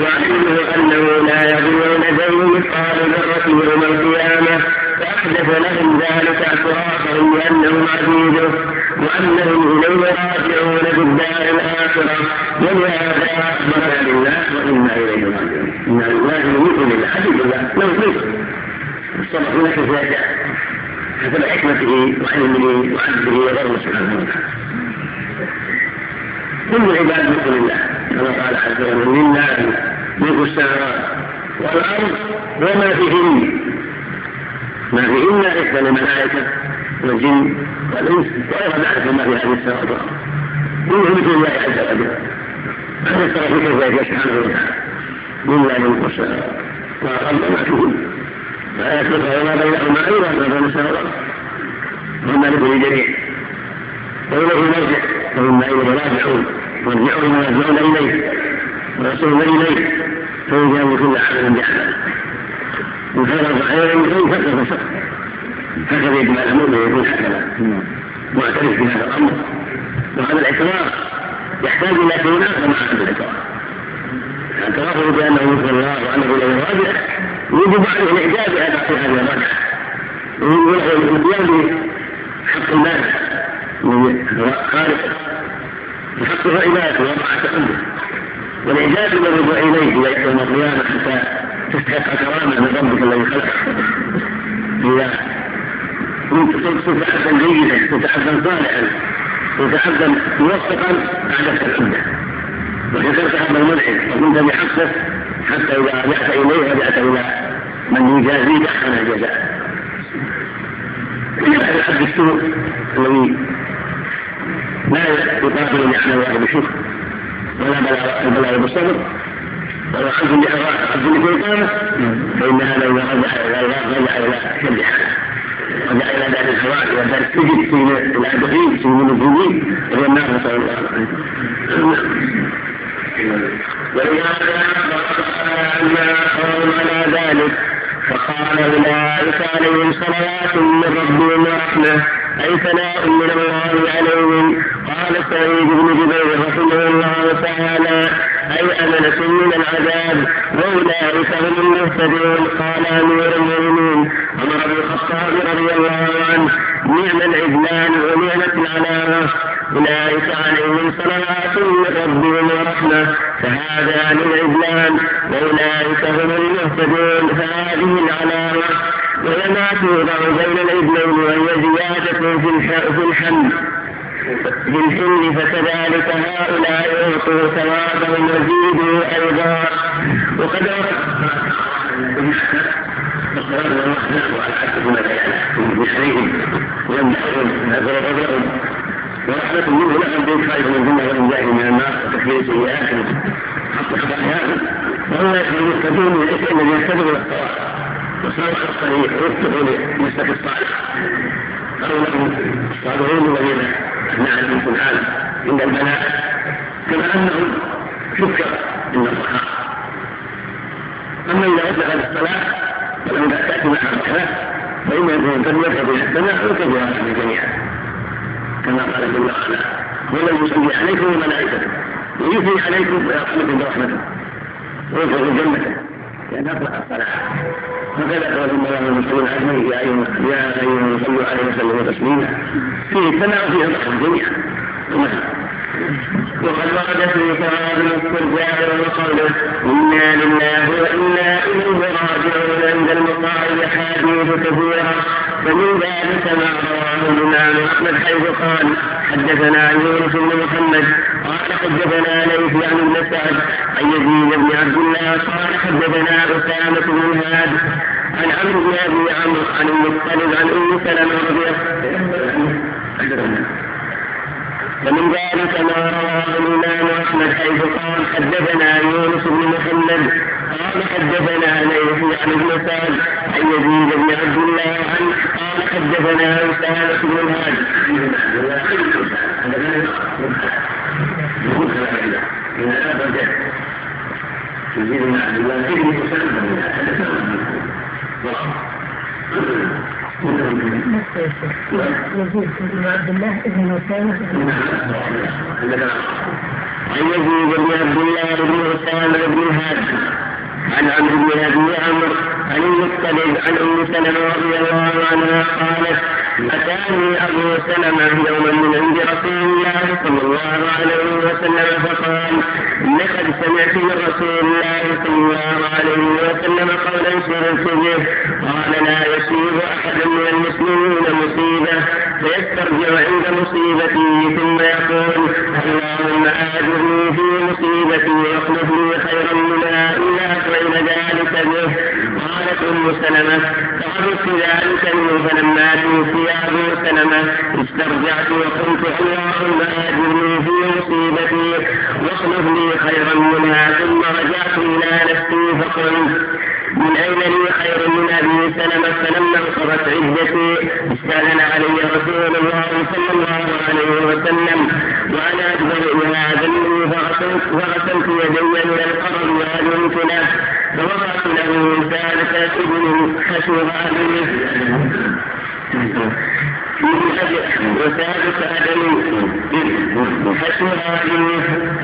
Speaker 3: وعلموا أنه لا يظلمون ذنب مثقال ذرة يوم القيامة. فأحدث لهم ذلك اعترافهم بأنهم عبيده وأنهم إليه راجعون في الدار الآخرة. ولهذا أخبر لله وإنا إليه راجعون. إن الله لله عبيد الله. ملك الصبح لك زاد
Speaker 1: حسب حكمته وعلمه وعدله وغيره سبحانه وتعالى. كل العباد ملك لله كما قال عز وجل لله ملك السماوات والأرض وما فيهن ما فيهن عدة الملائكة والجن والإنس وغير ذلك ما في هذه السماوات والأرض كله مثل الله عز وجل. هذا التوفيق كيف سبحانه وتعالى. ملك السماوات والأرض وما فيهن يخلق وما بينهما أيضا ما بين السماوات والأرض والملك للجميع وإليه نرجع فإنا إليه راجعون. مرجعون ويرجعون إليه. ويصلون إليه. فيجاوز كل عمل بعمل. إن كان خيرا من خير فشر هكذا يجب على المؤمن يكون هكذا. معترف بهذا الأمر. وهذا الاعتراف يحتاج إلى شيء مع هذا الاعتراف اعترافه بأنه مثل الله وأنه إليه راجع. يجب عليه الإعجاب بهذه الرجعة والقيام بحق المال خالق. بحق عباده وطاعة أمره والإعجاب بالرجوع إليه يوم القيامة حتى من ربك الذي خلقك إذا كنت كنت عبدا جيدا كنت عبدا صالحا كنت عبدا موفقا أعددت الحمد وشكرت عبد المنعم وكنت بحقه حتى إذا رجعت إليه رجعت إلى من يجازيك أحسن الجزاء العبد السوء الذي لا يقابل نعمه الله بشكر ولا البلاء بالصبر ولو عبد عبد بإقامة فإن هذا إذا رجع إلى إلى شد حاله رجع إلى دار الهواء إلى دار السجن سجن المسلمين وهو النار نسأل الله ولهذا أن قوم على ذلك فقال أولئك عليهم صلوات من ربهم ورحمة أي ثناء من الله عليهم قال سعيد بن جبير رحمه الله تعالى أي أمنة من العذاب؟ وأولئك هم المهتدون. قال أمير المؤمنين. عمر بن الخطاب رضي الله عنه. نعم العدلان ونعمة العلامة أولئك عليهم صلوات من ربهم ورحمة. فهذا العدلان وأولئك هم المهتدون. فهذه العلامة وهي ما توضع بين العدلين وهي زيادة في الحمد الحل فكذلك هؤلاء يعطوا ثوابهم وزيدوا أيضا وقد ورحمة منه لهم الجنة والإنجاء من الصالح قالوا لهم الصالحون الذين نعلم سبحانه عند البلاء كما انهم شكر عند الرخاء أما إذا اطلق الصلاة ولم تاتي مع الرحمه فانه يكون كبيره في السماء في الجميع كما قال جل وعلا ولن يصلي عليكم وملائكته ويثني عليكم ويرحمكم برحمته ويدخل جنته لأن اطلق الصلاة. قال ان الله المسلمين اجمعين يا أيها يا صلوا عليه وسلموا تسليما. فيه السماء وفيه الأرض الدنيا. وقد ورد في ثواب الاسترجاع وقوله إنا لله وإنا إليه راجعون عند المصائب احاديث كثيره فمن ذلك ما رواه الإمام أحمد حيث قال حدثنا يونس بن محمد قال حدثنا ليث عن ابن سعد عن يزيد بن عبد الله قال حدثنا أسامة بن هاد عن عمرو بن أبي عمرو عن المطلب عن أم سلمة رضي الله ومن ذلك ما رواه الإمام أحمد حيث قال حدثنا يونس بن محمد قال حدثنا ليث عن ابن سعد عن يزيد بن عبد الله عنه قال حدثنا اسامه بن الهاد يزيد بن عبد الله
Speaker 4: بن
Speaker 1: عن يزيد بن عبد الله بن اسامه بن هاد عن عمرو بن ابي عمرو عن المطلب عن ام سلمه رضي الله عنها قالت أتاني أبو سلمة يوما من عند رسول الله صلى الله عليه وسلم فقال لقد سمعت من رسول الله صلى الله عليه وسلم قولا سرته قال لا يصيب أحد من المسلمين مصيبة فيسترجع عند مصيبته ثم يقول اللهم آجرني في مصيبتي واخلف لي خيرا منها إلا فإن ذلك به. أم سلمة فعرفت ذلك منه فلما توفي أبو سلمة استرجعت وقلت اللهم آجرني في مصيبتي. واخلف لي خيرا منها ثم رجعت إلى نفسي فقلت من أين لي خير من أبي سلمة؟ فلما انقضت عدتي استأذن علي رسول الله صلى الله عليه وسلم وأنا أكبر إلى فغسلت يدي من القرب وأذنت له فوضعت له ثالثة ابن حشوها وسادس أدم حشوها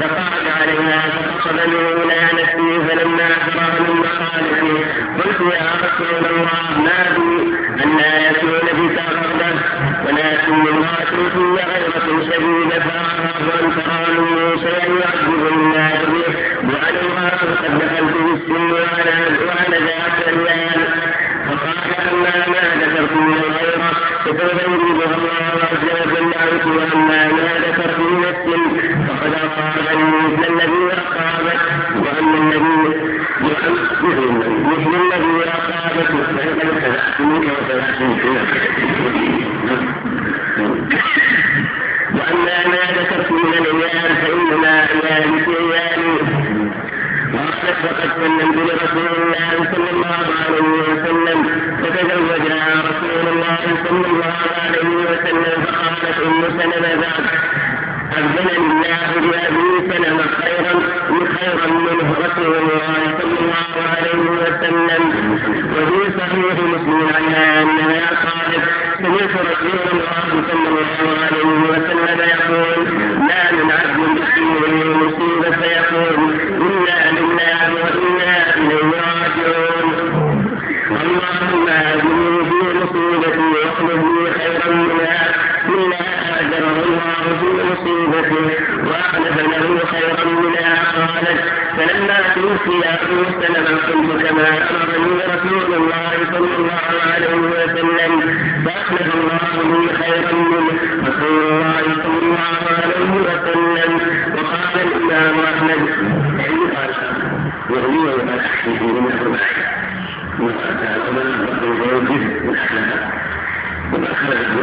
Speaker 1: فقعد عليها فقصدني إلى نفسي فلما فرغ من مخالفي قلت يا رسول الله ما بي أن لا يكون بك غربة ولكن امرأة في غيرة شديدة فأخاف أن ترى مني شيئا يعجب الناس به وأنا قد دخلت في السن وأنا وأنا ذات ريال فقال أما ما ذكرت من الغيرة فسوف يريدها الله عز وجل عنك وأما ما السن فقد أصابني مثل الذي أصابت وأما الذي مثل الذي أصابته فقد ابتدأت منك وأما ما ذكرت من العيال فإنما عيالي في عيالي. وقد وقد سلمت لرسول الله صلى الله عليه وسلم فتزوجها رسول الله صلى الله عليه وسلم فقالت أم سلمة بعد أذن الله بأبي سلمة خيرا خيرا منه رسول الله صلى الله عليه وسلم. وفي صحيح مسلم عنها أنها قالت سمعت رسول الله صلى الله عليه وسلم يقول ما من عبد يصيبه مصيبة فيقول إنا لله وإنا إليه راجعون اللهم أجرني في مصيبتي واخلف لي خيرا منها إلا أجره الله في مصيبته وأخلف له خيرا منها قالت فلما توفي أبو سلمة قلت كما أمرني رسول الله صلى الله عليه وسلم فأخلف الله لي خيرا منه رسول الله صلى الله عليه وسلم وقال الإمام أحمد قال يغنيه ما تحكي فيه من أربعة وكان أولا وقد يوجد الأخلاق وما خلقه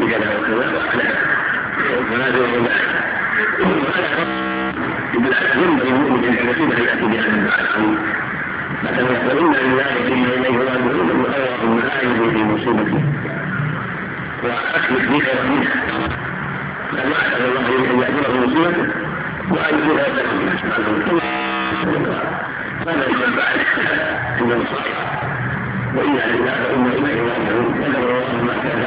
Speaker 1: بكذا وكذا وأخلاق وهذا هو بالعكس ينبغي المؤمن ان يكون ياتي بهذا الدعاء العظيم مثلا يقول إنا لله وإنا إليه راجعون من الله من اعين في مصيبتي واخلف بي خيرا منها قد وعد الله ان ياجره مصيبته وان يجيبها خيرا منها سبحانه وتعالى هذا من بعد عند المصائب وأنا لله وإنا إليه راجعون قدر الله ما كان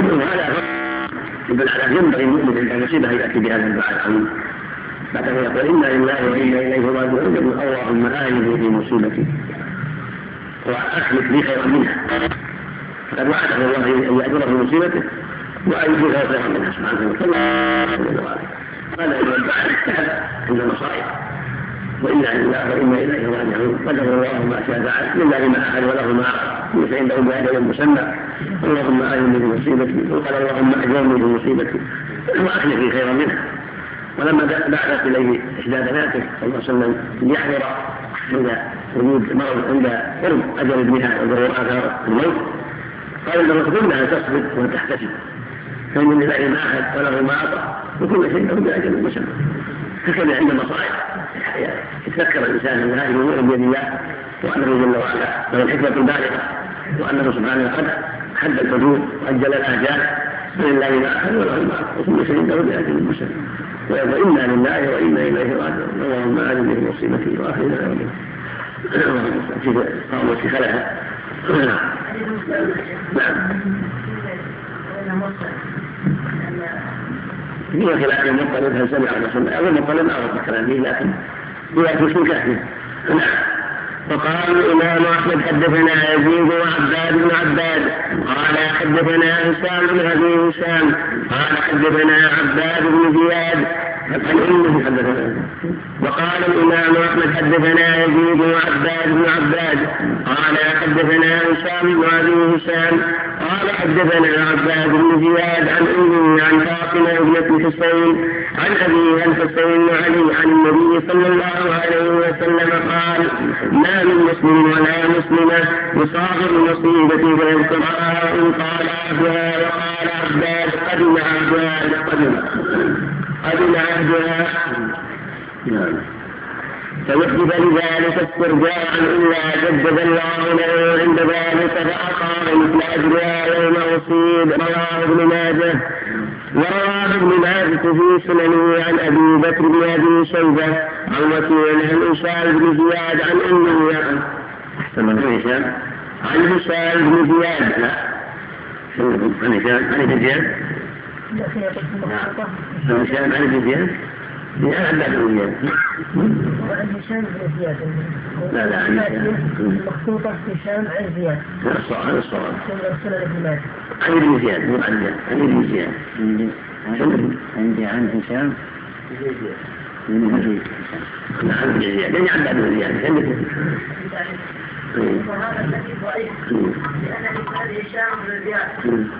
Speaker 1: وهذا على ينبغي المؤمن إن يصيبه يأتي بهذا الدعاء العظيم بعد أن يقول إنا لله وإنا إليه راجعون. يقول اللهم آمنوا في مصيبتي. وأخلف لي خيرا منها. فقد وعده الله أن يأجره في مصيبته وان يجزيه خيرا منها سبحانه وتعالى. هذا هو الدعاء عند المصائب. وإنا لله وإنا إليه راجعون. قدر الله ما شاء فعل. لله ما احد وله ما ليس عنده باجل مسمى. اللهم اجرني في مصيبتي وقال اللهم أجرني في مصيبتي واخلفني خيرا منها ولما بعثت إليه إحدى بناته صلى الله عليه وسلم ليحضر عند وجود مرض عند قرب أجل ابنها وظهور آثار الموت. قال المقصود انها تصبر وتحتسب. فإن لله ما احد وله ما أعطى وكل شيء له بأجل مسمى هكذا عند المصائب يتذكر الإنسان أن هذه امور بيد الله وأنه جل وعلا له الحكمة البالغة وأنه سبحانه قد حد الحدود واجل الاجال ولله ما اخذ وله ما وكل شيء له مسمى ويقول إنا لله وإنا إليه راجعون. اللهم أجل في مصيبتي واخرنا يوم في خلفها نعم. في خلاف المطلب هل سمع ولا سمع؟ أو المطلب ما عرف كلامه لكن هو اسم كافي نعم. وقال الإمام أحمد حدثنا يزيد وعباد بن عباد قال حدثنا هشام بن أبي هشام قال حدثنا عباد بن زياد وقال الإمام أحمد حدثنا يزيد وعباد بن عباد قال حدثنا هشام بن أبي هشام قال حدثنا عباد بن زياد عن أمه عن فاطمة ابنة حسين عن أبيها الحسين بن علي عن النبي صلى الله عليه وسلم قال ما من مسلم ولا مسلمة يصاب المصيبة فيذكرها إن قال عبدها وقال عباد قدم عبدها قدم. قدم عبدها فوجب لذلك استرجاعا إلا جدد الله له عند ذلك فأقام مثل اجرها يوم أصيب. رواه ابن ماجه. ورواه ابن ماجه في سننه عن أبي بكر بن أبي شيبة عن وكيل عن هشام بن زياد عن امه هشام عن هشام بن زياد. لا. عن هشام. عن ابن زياد عن هشام عن ابن زياد؟ لا لا
Speaker 4: وعن هشام بن زياد.
Speaker 1: لا لا عن هشام
Speaker 4: مخطوطة هشام عن زياد.
Speaker 1: هذا الصواب
Speaker 4: ابن ماجه
Speaker 1: عن ابن زياد. مو عن عن ابن زياد.
Speaker 2: عندي عن هشام. من أبي
Speaker 1: لا عن ابن زياد. عن ابن زياد.
Speaker 6: وهذا الحديث ضعيف لأن اسناد هشام بن زياد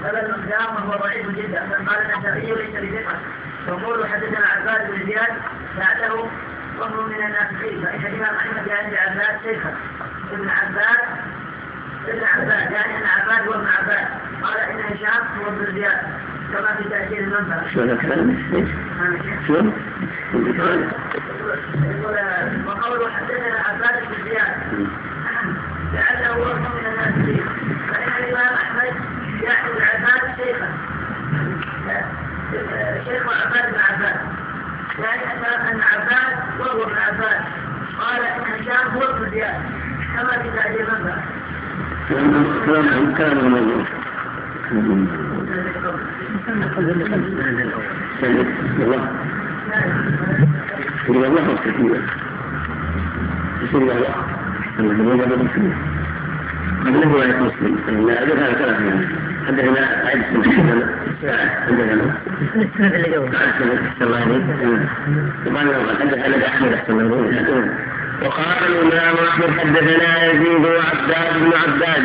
Speaker 6: قال المقدام وهو ضعيف جدا بل النسائي ليس بثقه وقول حدثنا عباد بن زياد بعده وهو من الناسخين فان الامام احمد يعني عباد شيخا ابن عباد ابن عباد يعني عباد هو ابن عباد قال ان هشام هو ابن زياد كما في تاثير المنبر
Speaker 1: شو هذا الكلام؟ شو؟
Speaker 6: وقوله حدثنا عباد بن زياد لعله هو من الناسخين فان الامام احمد يعني العباد شيخا شيخ عباد بن عباد يعني ان ان عباد وهو ابن عباد قال ان هشام هو ابن زياد كما في المنبر
Speaker 1: كلام كلام الموضوع والله يقول الله كثيرا يقول الله الله مسلم قبل رواية مسلم. لا أدري هذا كلام حدثنا عيد بن عندنا
Speaker 2: السند اللي قبل
Speaker 1: أحسن الله عليك طبعا حدثنا أحمد أحسن الله وقال الإمام أحمد حدثنا يزيد وعباد بن عباد.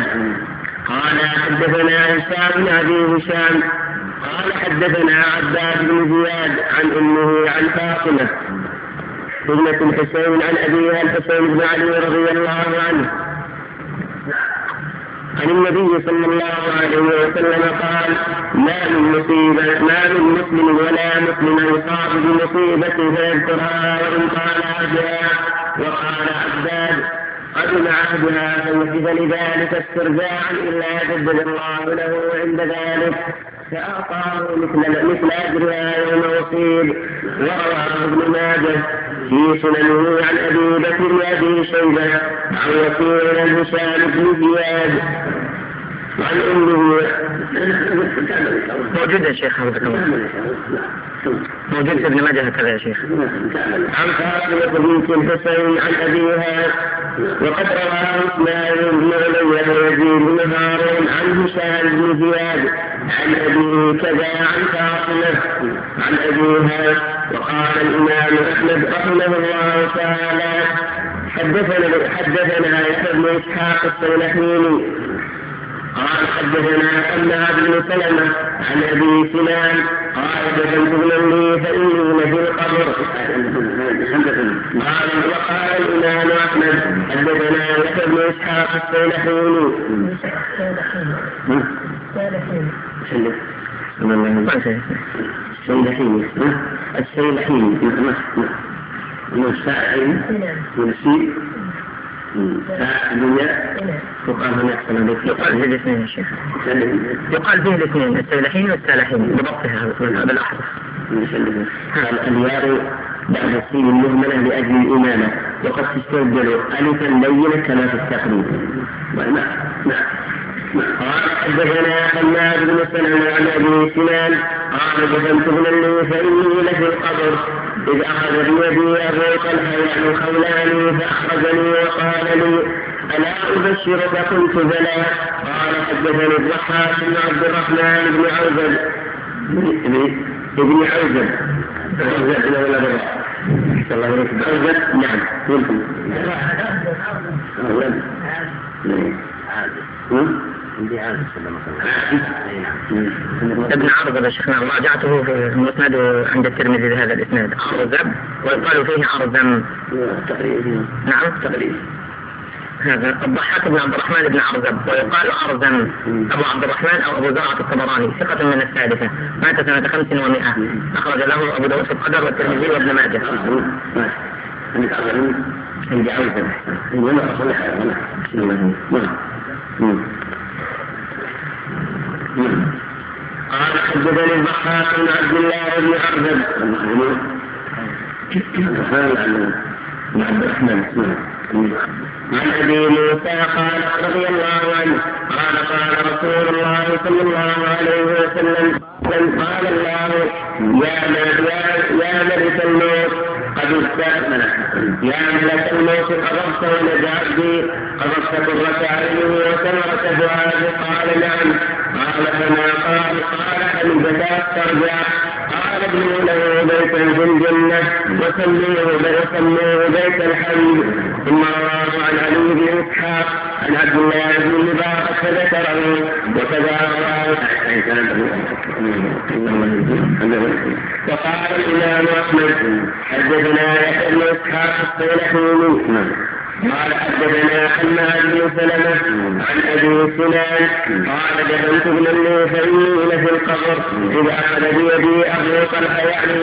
Speaker 1: قال حدثنا هشام بن أبي هشام. قال حدثنا عباد بن زياد عن أمه عن فاطمة. ابنة الحسين عن أبيها الحسين بن علي رضي الله عنه. عن النبي صلى الله عليه وسلم قال ما من مصيبة ما من مسلم ولا مسلم يصاب بمصيبة فيذكرها وإن قال عبدها. وقال عباد قدم عهدها فوجد لذلك استرجاعا إلا جدد الله له عند ذلك. فأعطاه مثل مثل أجرها يوم أصيب ورواه ابن ماجه. في سننه عن أبي بكر أبي شيبة عن وكيل عن هشام بن زياد. عن أمه
Speaker 2: موجود يا شيخ حفظك الله. موجود في ابن ماجه هكذا يا شيخ.
Speaker 1: عن فاطمة بنت الحسين عن أبيها وقد رواه إسماعيل بن علي ويزيد بن هارون عن هشام بن زياد عن أبيه كذا عن فاطمة عن أبيها وقال الإمام أحمد رحمه الله تعالى حدثنا حدثنا يحيى بن إسحاق السلحيني قال حدثنا حماد بن سلمة عن أبي سنان قال دفنت ابنا لي فإني لفي القبر. قال وقال الإمام أحمد حدثنا يحيى بن إسحاق السيلحيني. السيلحيني. السيلحيني. من الساعين من السين الدنيا؟ يقال هناك سنة
Speaker 2: يقال به الاثنين يا شيخ. يقال به الاثنين السيلحين والسالحين بضبطها. بالأحرف
Speaker 1: قال الياء بعد السين المهملة لأجل الإمامة. وقد تستبدل ألفا لينة كما في التقريب. نعم نعم قال حدثنا حماد بن سلمة عن أبي سنان. قال دفنت ابنا لي فإني لفي القبر. إذ اخذ بيدي أبو طلحة يعني خولاني فأخرجني وقال لي ألا أبشرك قلت بلى قال حدثني الضحاك بن عبد الرحمن بن عوزب. ابن عوزب. أرزق ولا برا الله نعم يمكن. عندي عازف
Speaker 4: ابن عرض شيخنا راجعته في المسند عند الترمذي بهذا الإسناد. عرزب ويقال فيه عرزم
Speaker 1: تقريبا
Speaker 4: نعم.
Speaker 1: تقريبا
Speaker 4: هذا الضحاك بن عبد الرحمن بن عرزب ويقال أرزم. أبو عبد الرحمن أو أبو زرعة الطبراني ثقة من الثالثة. مات سنة خمس ومائة. أخرج له أبو داود في القدر والترمذي وابن ماجه.
Speaker 1: عندي نعم قال حدثني الضحاك بن عبد الله بن عبد عن أبي موسى قال رضي الله عنه قال قال رسول الله صلى الله عليه وسلم قال الله يا يا يا ملك الموت قد استأمن يا ملك الموت قبضت ولد عبدي قبضت قرة عينه وثمرة فؤاده قال نعم. قال فما قال؟ قال هل بدات ترجع. قال ابنوا له بيتا في الجنة وسميه وسموه بيت الحمد ثم رواه عن علي بن إسحاق عن عبد الله بن مبارك فذكره وكذا رواه وقال الإمام أحمد حدثنا يحيى بن إسحاق الصيلحوني قال حدثنا حماد بن سلمة عن أبي سنان قال دفنت ابن لي فاني في القبر اذا أخذ بيدي أبو طلحة يعني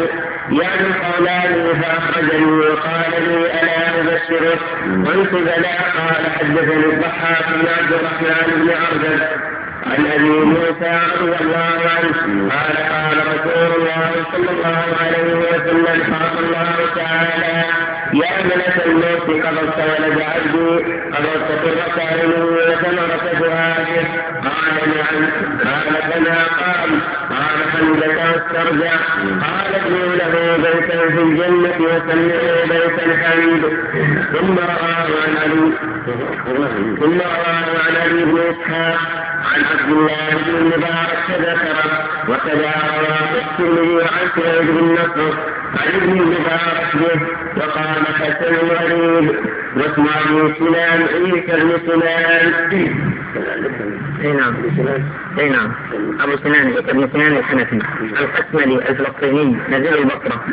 Speaker 1: يعني قولاني فأخرجني وقال لي ألا أبشرك. قلت بلى. قال حدثني الضحاك بن عبد الرحمن بن عبد عن أبي موسى رضي الله عنه قال قال رسول الله صلى الله عليه وسلم قال الله تعالى يا ملك الموت قبضت ولد عبدي قبضت قرة عينه وثمرة فؤاده قال نعم قال فما قال قال حمدك واسترجع قال ابنوا له بيتا في الجنة وسميه بيت الحمد. ثم رواه عن علي ثم رواه عن علي بن اسحاق عن عبد الله بن المبارك فذكره وكذا رواه الترمذي عن سعيد بن نصر عن ابن المبارك به وقال حسن غريب واسم ابي سنان عيسى بن سنان
Speaker 4: اي نعم اي نعم ابو سنان عيسى بن سنان الحنفي القسملي الفلسطيني نزيل البصره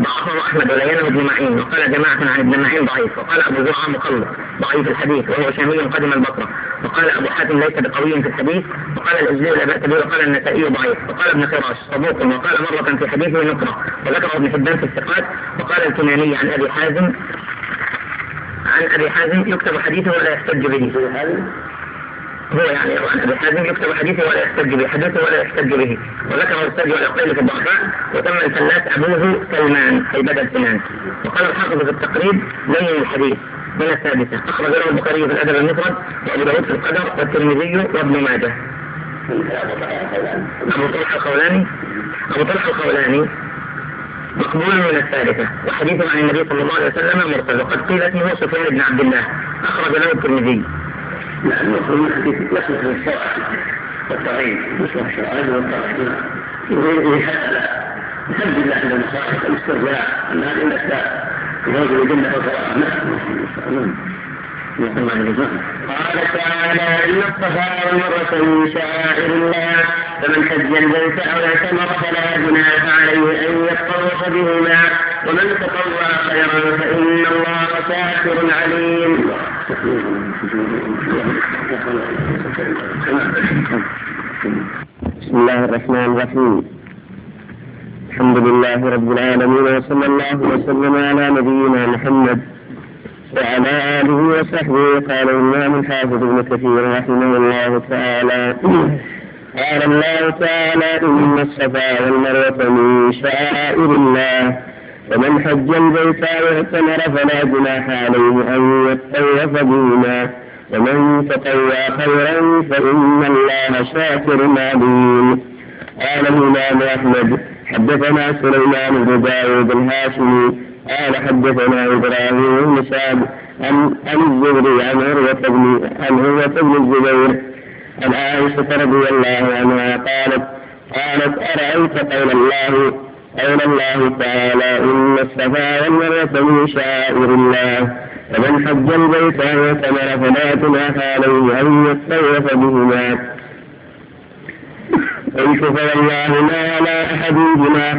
Speaker 4: ضعفه أحمد ولينه ابن معين وقال جماعة عن ابن معين ضعيف. وقال أبو زرعة مخلط ضعيف الحديث. وهو شامي قدم البصرة. وقال أبو حاتم ليس بقوي في الحديث. وقال الازلي لا بأس به. وقال النسائي ضعيف. وقال ابن خراش صدوق. وقال مرة في حديثه نقرة. وذكره ابن حبان في الثقات. وقال الكناني عن أبي حازم. عن أبي حازم يكتب حديثه ولا يحتج به. هو يعني عن ابي حازم يكتب حديثه ولا يحتج به حديثه ولا يحتج به. وذكر والعقيل في الضعفاء وتم الفلاس أبوه سلمان أي بدل سنان وقال الحافظ في التقريب لين الحديث من السادسة أخرج له البخاري في الأدب المفرد وأبو داود في القدر والترمذي وابن ماجه. أبو طلحة الخولاني أبو طلحة الخولاني مقبول من الثالثة وحديثه عن النبي صلى الله عليه وسلم مرسل وقد قيل اسمه سفيان بن عبد الله. أخرج له الترمذي.
Speaker 1: من حديث يصلح للشرع والتغيير يصلح الشرع والتغيير يحل الحمد لله عند المصالح الاسترجاع ان هذه الاشياء يواجه الجنه والفرح قال تعالى ان الصفا والمروه من شعائر الله فمن حج البيت أو اعتمر فلا جناح عليه ان يطوف بهما ومن تطوع خيرا فان الله شاكر عليم بسم الله الرحمن الرحيم الحمد لله رب العالمين وصلى الله وسلم على نبينا محمد وعلى آله وصحبه قال الإمام الحافظ ابن كثير رحمه الله تعالى. قال الله تعالى إن الصفا والمروة من شعائر الله ومن حج البيت أو اعتمر فلا جناح عليه أن يطوف بهما ومن تطوع خيرا فإن الله شاكر عليم. قال الإمام أحمد حدثنا سليمان بن داود الهاشمي قال حدثنا إبراهيم بن سعد عن عن الزهري عن عروة بن عن عروة بن الزبير عن عائشة رضي الله عنها قالت قالت أرأيت قول الله قول الله تعالى إن الصفا والمروة من شعائر الله فمن حج البيت واعتمر فلا جناح عليه أن يطوف بهما. قلت فوالله ما على أحد جناح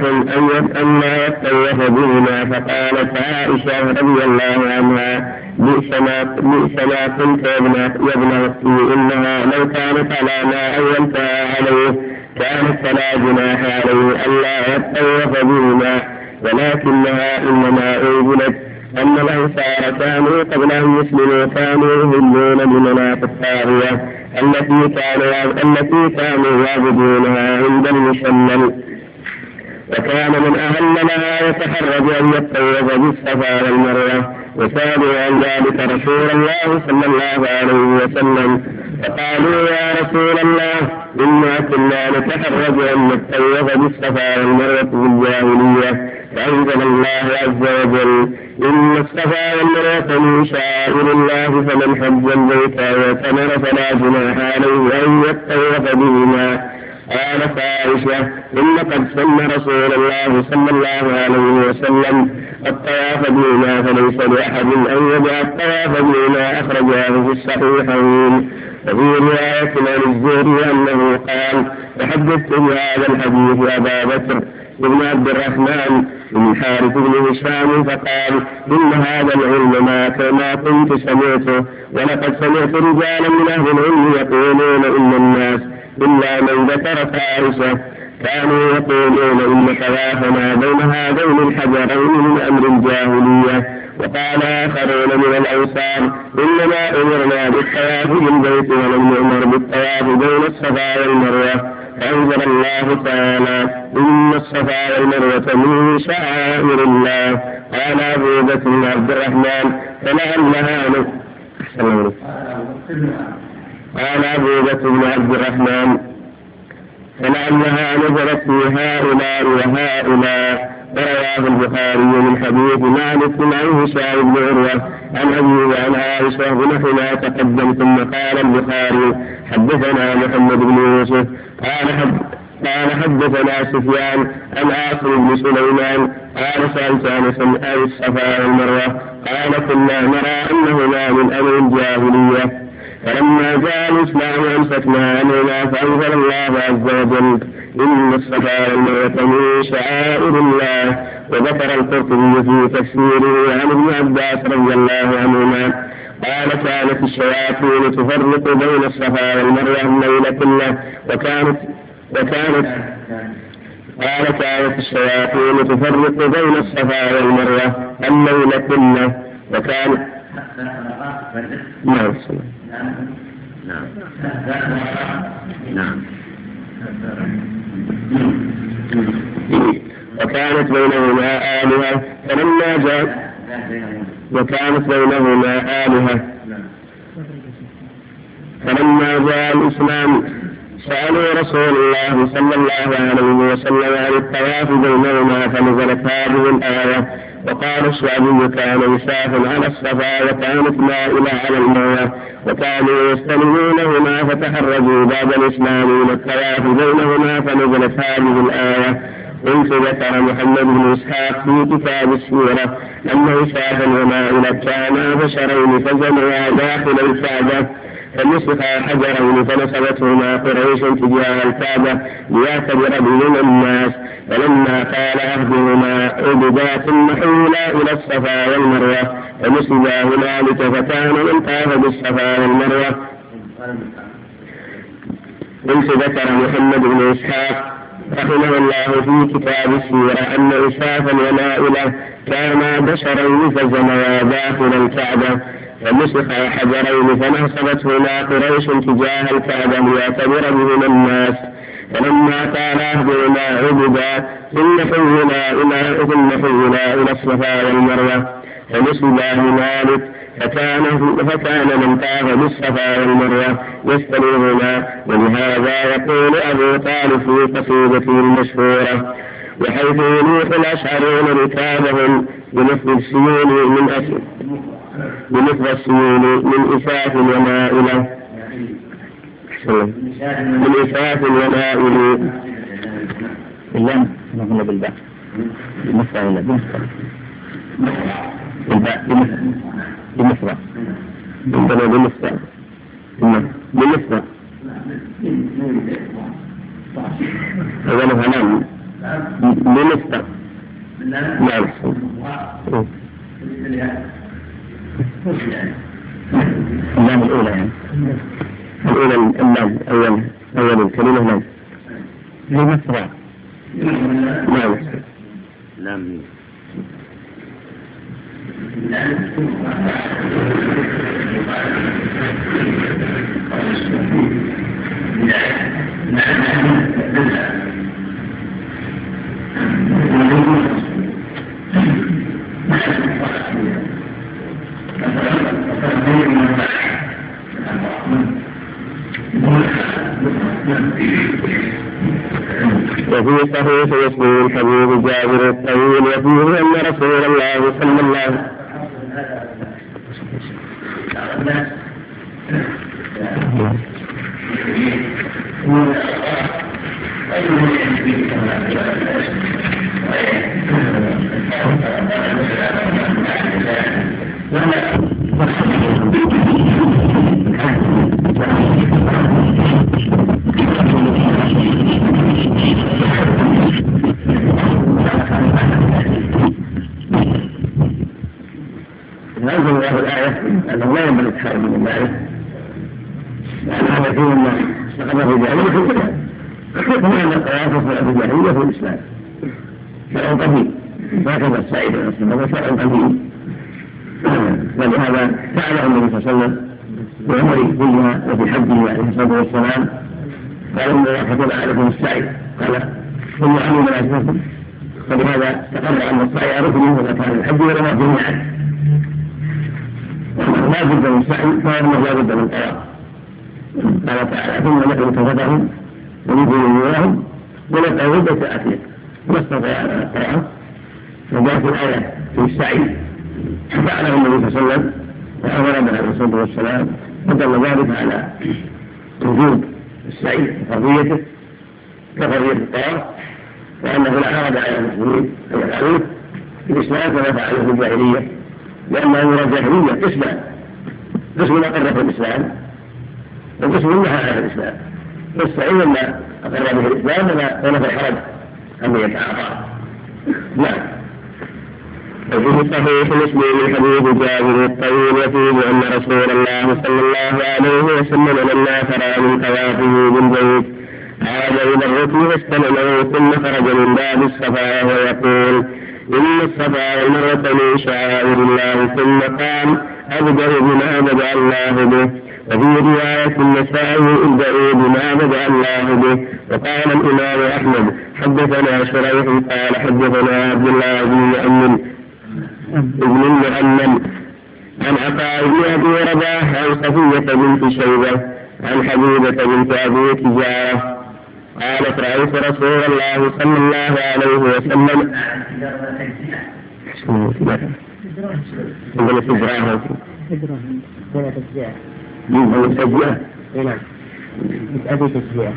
Speaker 1: أن لا يطوف بهما فقالت عائشة رضي الله عنها بئس ما بئس ما قلت يا ابن يا ابن أختي إنها لو كانت على ما أولتها عليه كانت فلا جناح عليه ألا يطوف بهما ولكنها إنما أنزلت أن الأنصار كانوا قبل أن يسلموا كانوا يهلون بمناط الطاغية التي كانوا التي كانوا يعبدونها عند المشلل وكان من أهل لها يتحرج أن يتطوف بالصفا والمروة وسألوا عن ذلك رسول الله صلى الله عليه وسلم. فقالوا يا رسول الله إنا كنا نتحرج أن نتطوف بالصفا والمروة في الجاهلية فأنزل الله عز وجل إن الصفا والمروة من شعائر الله فمن حج البيت واعتمر فلا جناح عليه أن يتطوف بهما قالت عائشة إن قد سن رسول الله صلى الله عليه وسلم الطواف بهما فليس لأحد أن يدع الطواف بهما أخرجاه في الصحيحين. وفي رواية عن الزهري أنه قال تحدثت بهذا الحديث أبا بكر. بن عبد الرحمن بن الحارث بن هشام فقال إن هذا العلم ما ما كنت سمعته ولقد سمعت رجالا من أهل العلم يقولون إن الناس إلا من ذكرت عائشة كانوا يقولون إن خلافنا بين هذين الحجرين من أمر الجاهلية. وقال آخرون من الأنصار إنما أمرنا بالطواف بالبيت ولم نؤمر بالطواف بين الصفا والمروة. فأنزل الله تعالى إن الصفا والمروة من شعائر الله قال أبو بكر بن عبد الرحمن فلعلها قال أبو بكر بن عبد الرحمن فلعلها نزلت في هؤلاء وهؤلاء. ورواه البخاري من حديث مالك عن هشام بن عروة عن أبيه عن عائشة بنحو ما تقدم ثم قال البخاري حدثنا محمد بن يوسف قال حد قال حدثنا سفيان عن عاصم بن سليمان قال سألت عن الصفا والمروة قال كنا نرى أنهما من أمر الجاهلية. فلما جاء الإسلام أمسكنا عنهما فأنزل الله عز وجل إن الصفا والمروة من شعائر الله. وذكر القرطبي في تفسيره عن ابن عباس رضي الله عنهما قال كانت الشياطين تفرق بين الصفا والمروة الليل كله وكانت وكانت قال كانت الشياطين تفرق بين الصفا والمروة الليل كله وكانت نعم نعم. نعم. وكانت بينهما آلهة. فلما جاء وكانت بينهما آلهة. فلما جاء الإسلام سألوا رسول الله صلى الله عليه وسلم عن الطواف بينهما فنزلت هذه الآية. وقال الشعبي كان يساف على الصفا وكانت مائلة على الموية وكانوا يستلمونهما فتحرجوا بعد الإسلام من الطواف بينهما فنزلت هذه الآية قلت ذكر محمد بن إسحاق في كتاب السيرة أن إسحاقا ومائلة كانا بشرين فجمعا داخل الكعبة فنسخا حجرين فنصبتهما قريش تجاه الكعبة ليعتبر بهما الناس فلما قال عهدهما عبدا ثم حولا إلى الصفا والمروة فنسبا هنالك فكان من طاف بالصفا والمروة. قلت ذكر محمد بن إسحاق رحمه الله في كتاب السيرة أن إسحاقا ونائلة كانا بشرين فزنيا داخل الكعبة. فمسخ حجرين فنصبتهما قريش تجاه الكعبة ليعتبر بهما الناس. فلما كان عهدهما عبدا ثم حولنا إلى ثم حولنا إلى الصفا والمروة. فنسبا هنالك فكان فكان من طاف بالصفا والمروة. يستلمهما ولهذا يقول أبو طالب في قصيدته المشهورة وحيث يلوح الأشعرون ركابهم بنصب السيول من أسر بنصب السيول من إساف ومائلة من إساف ومائل
Speaker 2: بالله نقول بالباء؟
Speaker 4: ولا بمصر بالباء بمصر بمصر عندنا بمصر بمصر أولها نعم بمصر نعم اللام الأولى يعني. الأولى اللام أول أول الكلمة نعم بمصر نعم
Speaker 1: لام وفي صحيح مسلم الحبيب جابر الطويل وفيه أن رسول الله صلى الله عليه
Speaker 4: أنزل الله الآية أنه لا ينبغي التحرر من المعرفة لأنه يكون الناس استقر في جاهلية في الكتاب كما أن الطواف في الجاهلية في الإسلام شرع قديم هكذا السعيد عليه السلام شرع قديم ولهذا فعله النبي صلى الله عليه وسلم في عمره كلها وفي حجه عليه الصلاة والسلام. قال إن الله كتب عليكم السعي. قال ثم علم لا يشركم فلهذا تقرر أن السعي ركن من أركان الحج ولما المعاد لا بد من سعي فإنه لا بد من طواف قال تعالى ثم نحن كفتهم ونزل نورهم ونبقى عدة أكله ما استطاع الطواف فجاءت الآية في السعي. فعله النبي صلى الله عليه وسلم وأمر به عليه الصلاة والسلام فدل ذلك على وجوب السعي وفرضيته كفرضية الطواف وأنه لا حرج على المسلمين أن يفعلوه في الإسلام كما فعلوا في الجاهلية لأن أمور الجاهلية قسمان قسم أقر في الإسلام وقسم نهى عن الإسلام. فالسعي ما أقر به الإسلام ولا ولا في الحرج أن يتعاطى نعم.
Speaker 1: وفي صحيح مسلم حديث جابر الطويل وفيه أن رسول الله صلى الله عليه وسلم لما فرغ من طوافه بالبيت عاد إلى الركن فاستلمه ثم خرج من باب الصفا وهو يقول إن الصفا والمروه من شعائر الله ثم قال أبدأ بما بدأ الله به. وفي رواية النسائي ابدأوا بما بدأ الله به. وقال الإمام أحمد حدثنا شريح قال حدثنا عبد الله بن مؤمن ابن المؤمن عن عطاء بن أبي رباح عن صفية بنت شيبة عن حبيبة بنت أبي تجارة قالت رأيت رسول الله صلى الله عليه وسلم.
Speaker 6: نعم. أبي تشجيع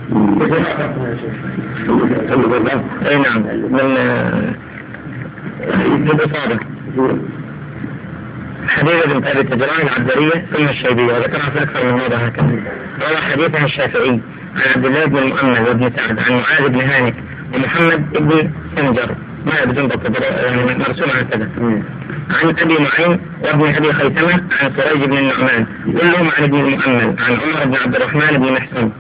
Speaker 4: اي نعم من حبيبة بنت أبي تجران العبدرية ثم الشيبية وذكرها في أكثر من موضع هكذا. روى حديثها الشافعي عن عبد الله بن المؤمن وابن سعد عن معاذ بن هانئ ومحمد بن سنجر. ما بالضبط يعني مرسوم هكذا عن أبي نعيم وابن أبي خيثمة عن سريج بن النعمان. كلهم عن ابن المؤمن عن عمر بن عبد الرحمن بن محسن.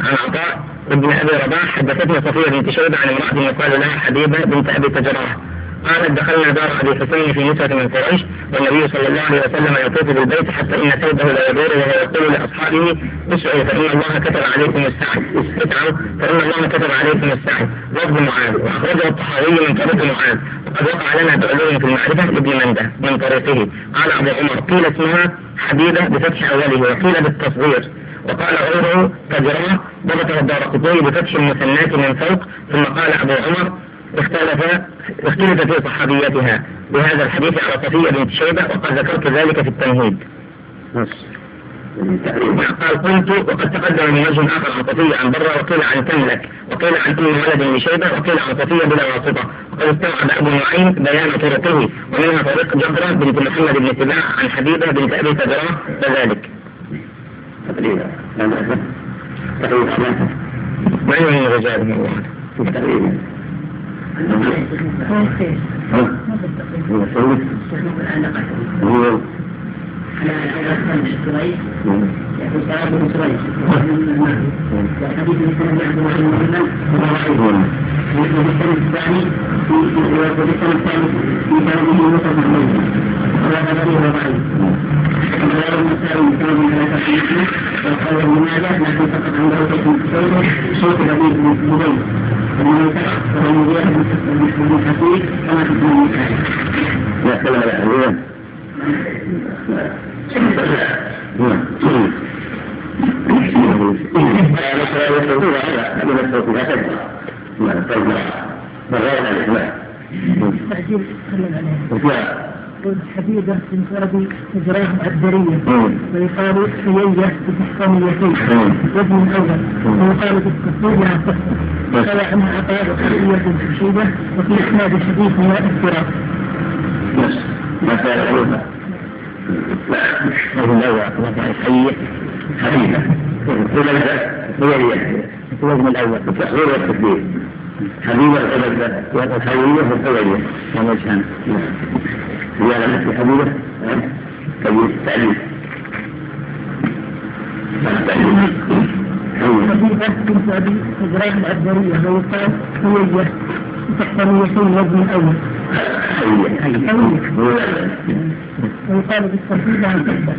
Speaker 4: عن عطاء ابن أبي رباح حدثتني صفية بنت شيبة عن امرأة يقال لها حبيبة بنت أبي تجراه. قالت دخلنا دار ابي حسين في نسوة من قريش والنبي صلى الله عليه وسلم يطوف بالبيت حتى إن ثوبه لا يدور وهو يقول لأصحابه اسعوا فإن الله كتب عليكم السعي. اسعوا فإن الله كتب عليكم السعي. لفظ معاذ وأخرجه الطحاوي من طريق معاذ. وقد وقع لنا بعلوم في المعرفة لابن منده من طريقه. قال أبو عمر قيل اسمها حبيبة بفتح أوله وقيل بالتصغير. وقال غيره تجراه ضبطه الدار بفتح المثنات من فوق ثم قال أبو عمر اختلف اختلف في صحابيتها. بهذا الحديث على صفية بنت شيبة وقد ذكرت ذلك في التمهيد. قال قلت وقد تقدم من وجه آخر عن صفية عن برة وقيل عن تملك وقيل عن أم ولد بن شيبة وقيل عن صفية بلا واسطة. وقد استوعب أبو نعيم بيان طرقه ومنها طريق جبرة بنت محمد بن سباع عن حبيبة بنت أبي سدره كذلك.
Speaker 1: تقريبا. تقريبا.
Speaker 4: ما هي رجال؟ من الله.
Speaker 1: تقريبا. هو
Speaker 3: يقول سعد بن سويد وحديث مثل عبد الله بن مسلم ضعيف وبالسند الثاني وبالسند الثالث في سنده مصطفى عليه وهذا فيه ضعيف وغير النسائي بسند على مسلم وقال ابن ماجه لكن فقط عنده شيخ شيخ شيخ لبيب بن زبيد ومن سقط فهو مضيع بن حفيظ كما في ابن النسائي.
Speaker 1: لا كلام لا
Speaker 6: التعديل تكلم عليه حبيبة بن سعد مجراه الدرية ويقال حيية بتحكميتين وابن الأول ويقال بالتصوير عن قال عنها عطاء وحرية شيبة وفي إسناد الحديث من الاضطراب.
Speaker 4: وهو الأول حي
Speaker 1: حبيبة هو
Speaker 4: الوزن الأول
Speaker 1: التصوير والتكبير حبيبة الحبيبة والحوية والحوية
Speaker 4: ووجهان
Speaker 1: زيادة مثل حبيبة كبير التعليم
Speaker 6: حبيبة بن سعد مجراه الدرية ويقال حيية بتحكميتين وابن الأول ويقال بالتصوير عن تحت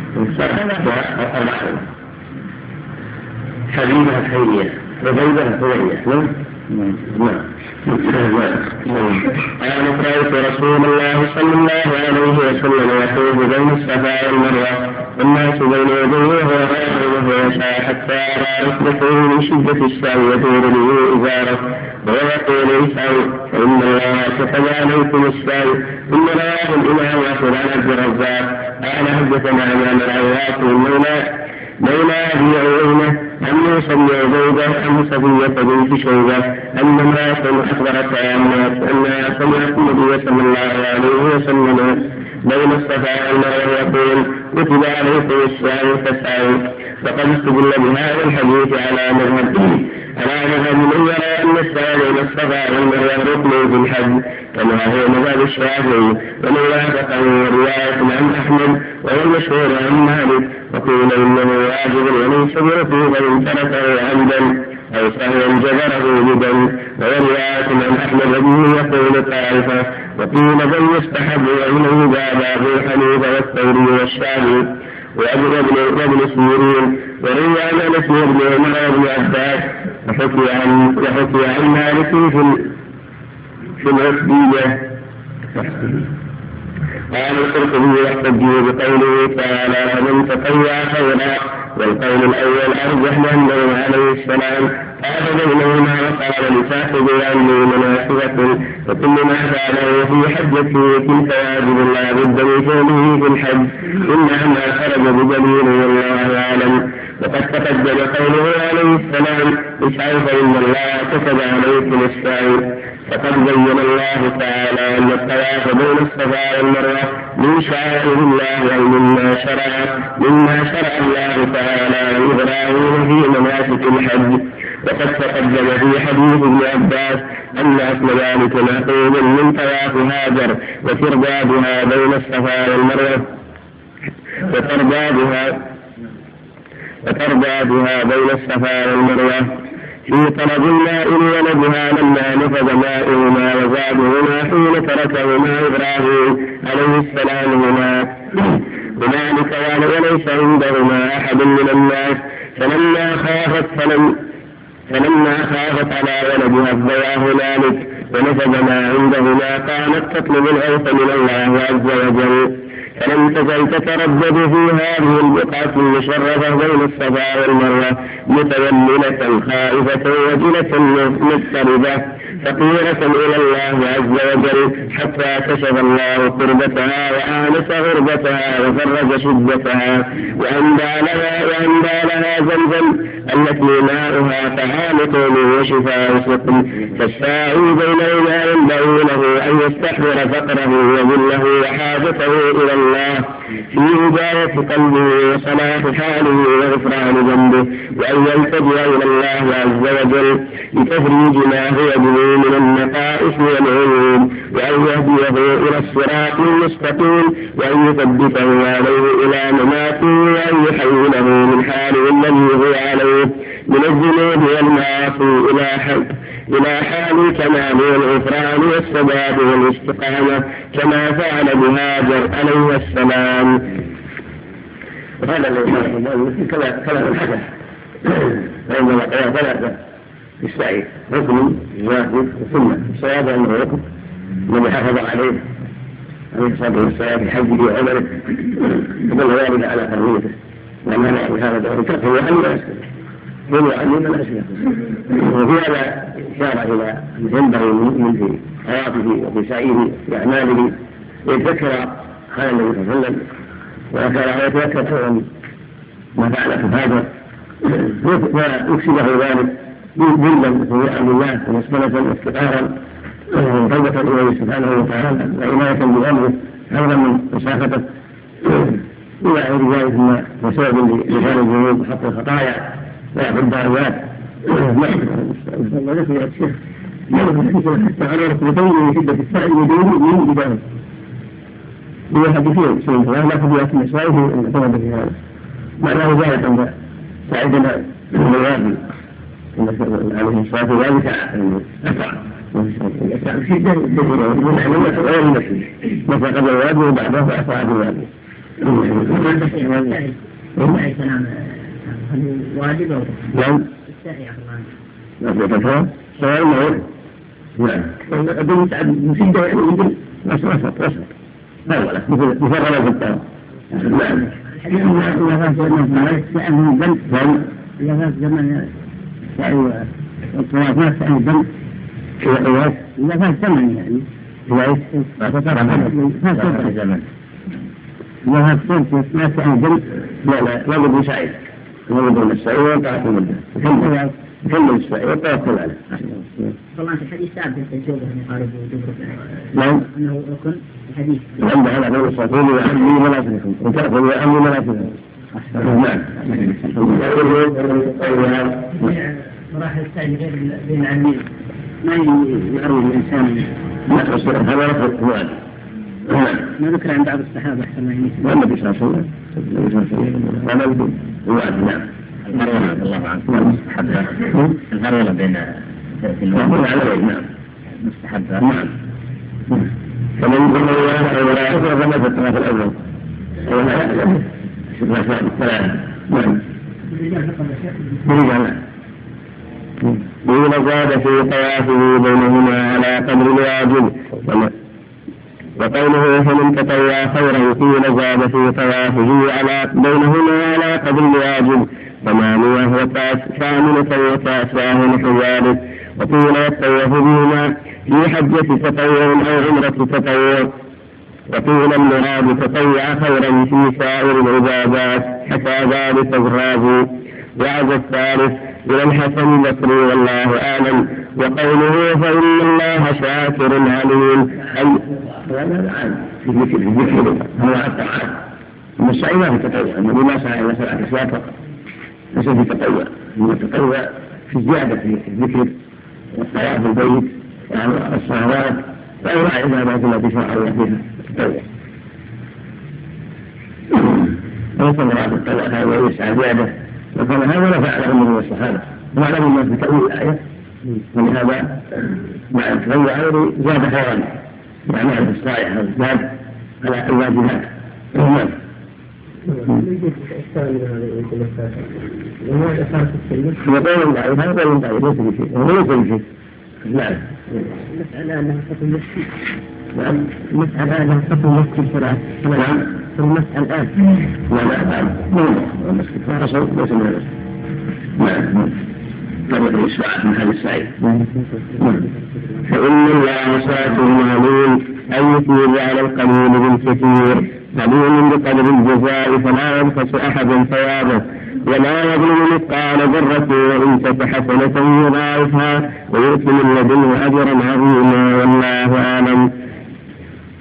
Speaker 1: حبيبة الحية ربيبة الحوية نعم قال رأيت رسول الله صلى الله عليه وسلم يطوف بين الصفا والمروة والناس بين يديه وهو يسعى حتى أرى ركبته من شدة السعي يطول به إزاره ويقول اسعوا فإن الله كتب عليكم السعي ثم رواه الإمام أحمد عن عبد الرزاق قال حدثنا عن العواص المولى مولى أبي عيينة عن موسى بن عبيدة عن صفية بنت شيبة أن امرأة أخبرتها أنها سمعت النبي صلى الله عليه وسلم بين الصفا والمروة يقول كتب عليكم السعي فاسعوا وقد استدل بهذا الحديث على مذهب على مذهب من يرى أن السعي بين الصفا والمروة ركن في الحج كما هو مذهب الشافعي. ومن وافقه رواية عن أحمد وهو المشهور عن مالك وقيل إنه واجب وليس بركوب إن تركه عمدا أو سهوا جبره جدا ورواية عن أحمد به يقول طائفة وقيل بل يستحب وإنه ذهب أبو حنيفة والثوري والشافعي وابن ابن ابن سيرين وروي عن أنس بن عمر وابن عباس وحكي عن وحكي عن مالك في في العتبية قال القرطبي يحتج بقوله تعالى ومن تطوع خيرا والقول الأول ارجح لأنه عليه السلام قال بينهما وقال لصاحبه عني مناسبة وكل ما فعله في حجته تلك واجب لا بد من فعله في الحج إلا ما خرج بدليل والله أعلم. وقد تقدم قوله عليه السلام اسعوا فان الله كتب عليكم السعي. فقد بين الله تعالى أن الطواف بين الصفا والمروة من شعائر الله أو مما شرع مما شرع الله تعالى إبراهيم في مناسك الحج. وقد تقدم في حديث ابن عباس أن أصل ذلك مأخوذ من طواف هاجر وتردادها بين الصفا والمروة. وتردادها وتردادها بين الصفا والمروة. في طلب الماء ولدها لما نفذ ماؤهما وزادهما حين تركهما إبراهيم عليه السلام هناك هنالك وليس عندهما أحد من الناس. فلما خافت فلم فلما خافت على ولدها الضياء هنالك. ونفذ ما عندهما قامت تطلب الغوث من الله عز وجل. فلم تزل تتردد في هذه البقعة المشرفة بين الصفا والمروة متيمنة خائفة وجلة مضطربة. فقيرة إلى الله عز وجل حتى كشف الله قربتها وآنس غربتها وفرج شدتها وأندى لها وأندى لها زمزم التي ماؤها طعام قوم وشفاء سقم فالساعي بينهما ينبغي له أن يستحضر فقره وذله وحاجته إلى الله هداية قلبه وصلاح حاله وغفران ذنبه وأن يلتجئ إلى الله عز وجل لتفريج ما هو به من النقائص والعيوب وأن يهديه إلى الصراط المستقيم وأن يثبته عليه إلى مماته وأن يحوله من حاله الذي هو عليه. من الذنوب والمعاصي إلى حل إلى حال الكمال والغفران والسداد والاستقامة كما فعل بهاجر عليه السلام.
Speaker 3: وهذا الذي كلام الحسن. فإن ثلاثة السعي ركن واجب وسنة الصواب أنه ركن من حافظ عليه عليه الصلاة والسلام في حجه وعمله على تربيته. وأن هذا دور كفر وأن لا يسلم. يعلم لا يسلم وفي هذا إشارة إلى أن ينبغي المؤمن في حياته وفي سعيه في أعماله يتذكر قال النبي صلى الله عليه وسلم. وكان يتذكر ما فعل هذا. ويكسبه ذلك ذلا أمر الله ومسكنة وافتقارا توبة إليه سبحانه وتعالى وعناية بأمره حذرا من مسافته إلى غير ذلك مما وسبب لجان الذنوب وحط الخطايا. ويعبد الدعوات. وذكر الشيخ حتى على ركبتين من شدة السعي ودونه من بداية هو حديثين سنة لا في أسماء إسرائيل أن اعتمد في هذا معناه ذلك أن سعيدنا الوادي عليه الصلاة والسلام أسرع شدة من علمة غير المسجد متى قبل الوادي وبعده فأسرع بالوادي
Speaker 6: واجب أو
Speaker 3: نعم لا سواء نعم أقول مسجد يعني يمكن وسط وسط هذا مثل مثل غلط التام نعم
Speaker 6: الحديث إذا فات زمن سأل من الذنب إذا فات زمن سأل والطواف ما سأل الذنب إذا فات زمن يعني
Speaker 3: إذا إيش؟ فات زمن
Speaker 6: إذا فات صوت ما سأل الذنب
Speaker 3: لا لا لا بد يسعي لا بد من السعي وطاعة المدة كمل كمل السعي وتوكل عليه
Speaker 6: طبعا في الحديث ثابت في الجوبة يقارب وجبر
Speaker 3: نعم.
Speaker 6: أنه ركن الحديث
Speaker 3: عند هذا غير الصافين وعمي مناسككم وتأخذ وعمي مناسككم نعم.
Speaker 6: مراحل السعي غير بين العلمين ما يعرض الإنسان
Speaker 3: هذا رفض الوعد
Speaker 6: ما ذكر عن بعض الصحابة أحسن
Speaker 3: وسلم النبي صلى الله عليه وسلم. هذا الوعد نعم
Speaker 1: الهرولة الله عنك مستحبة الهرولة بين في
Speaker 3: يقول على الوجه نعم
Speaker 1: مستحبة
Speaker 3: نعم فمن ظن الله ولا يكفر فما في الطرف الأول ولا يعلم شبه الثلاث نعم برجع دون زاد في طوافه بينهما على قدر الواجب وقوله فمن تطوع خيرا قيل زاد في طوافه على بينهما على قدر الواجب ثمانية وثامنة وتاسعة نحو ذلك وقيل يطوف بهما في حجة تطوع أو عمرة تطوع. وقيل المراد تطوع خيرا في سائر العبادات حتى ذلك الرازي. وعز الثالث إلى الحسن البصري والله أعلم وقوله فإن الله شاكر عليم أي هذا عام في ذكر ذكر هو الطاعات أما السعي ما في تطوع النبي ما سعى إلى سبعة فقط ليس في تطوع إنما التطوع في الزيادة في الذكر والصلاة في البيت والصلوات وأنواع العبادات التي شرع الله فيها التطوع ليس مراد التطوع هذا يسعى زيادة وكان هذا لا فعله النبي والصحابة واعلم الناس بتأويل الآية. ولهذا مع غير زاد خيرا مع معرفة الصالحة زاد على الواجبات. نعم هو قول ضعيف هذا قول ضعيف ليس بشيء هو ليس بشيء نعم.
Speaker 6: المسألة أنها حكم المسجد
Speaker 3: نعم.
Speaker 6: المسألة أنها حكم المسجد شرعا
Speaker 3: نعم.
Speaker 6: المسألة الآن.
Speaker 3: لا لا نعم المسجد فحصل ليس من نعم. طريق الساعة من هذا السعيد فإن الله شاكر عليم أن يثيب على القليل بالكثير. قليل بقدر الجزاء فلا ينقص أحد ثوابه. ولا يظلم مثقال ذرة وإن تك حسنة يضاعفها. ويؤتي من لدنه أجرا عظيما والله أعلم.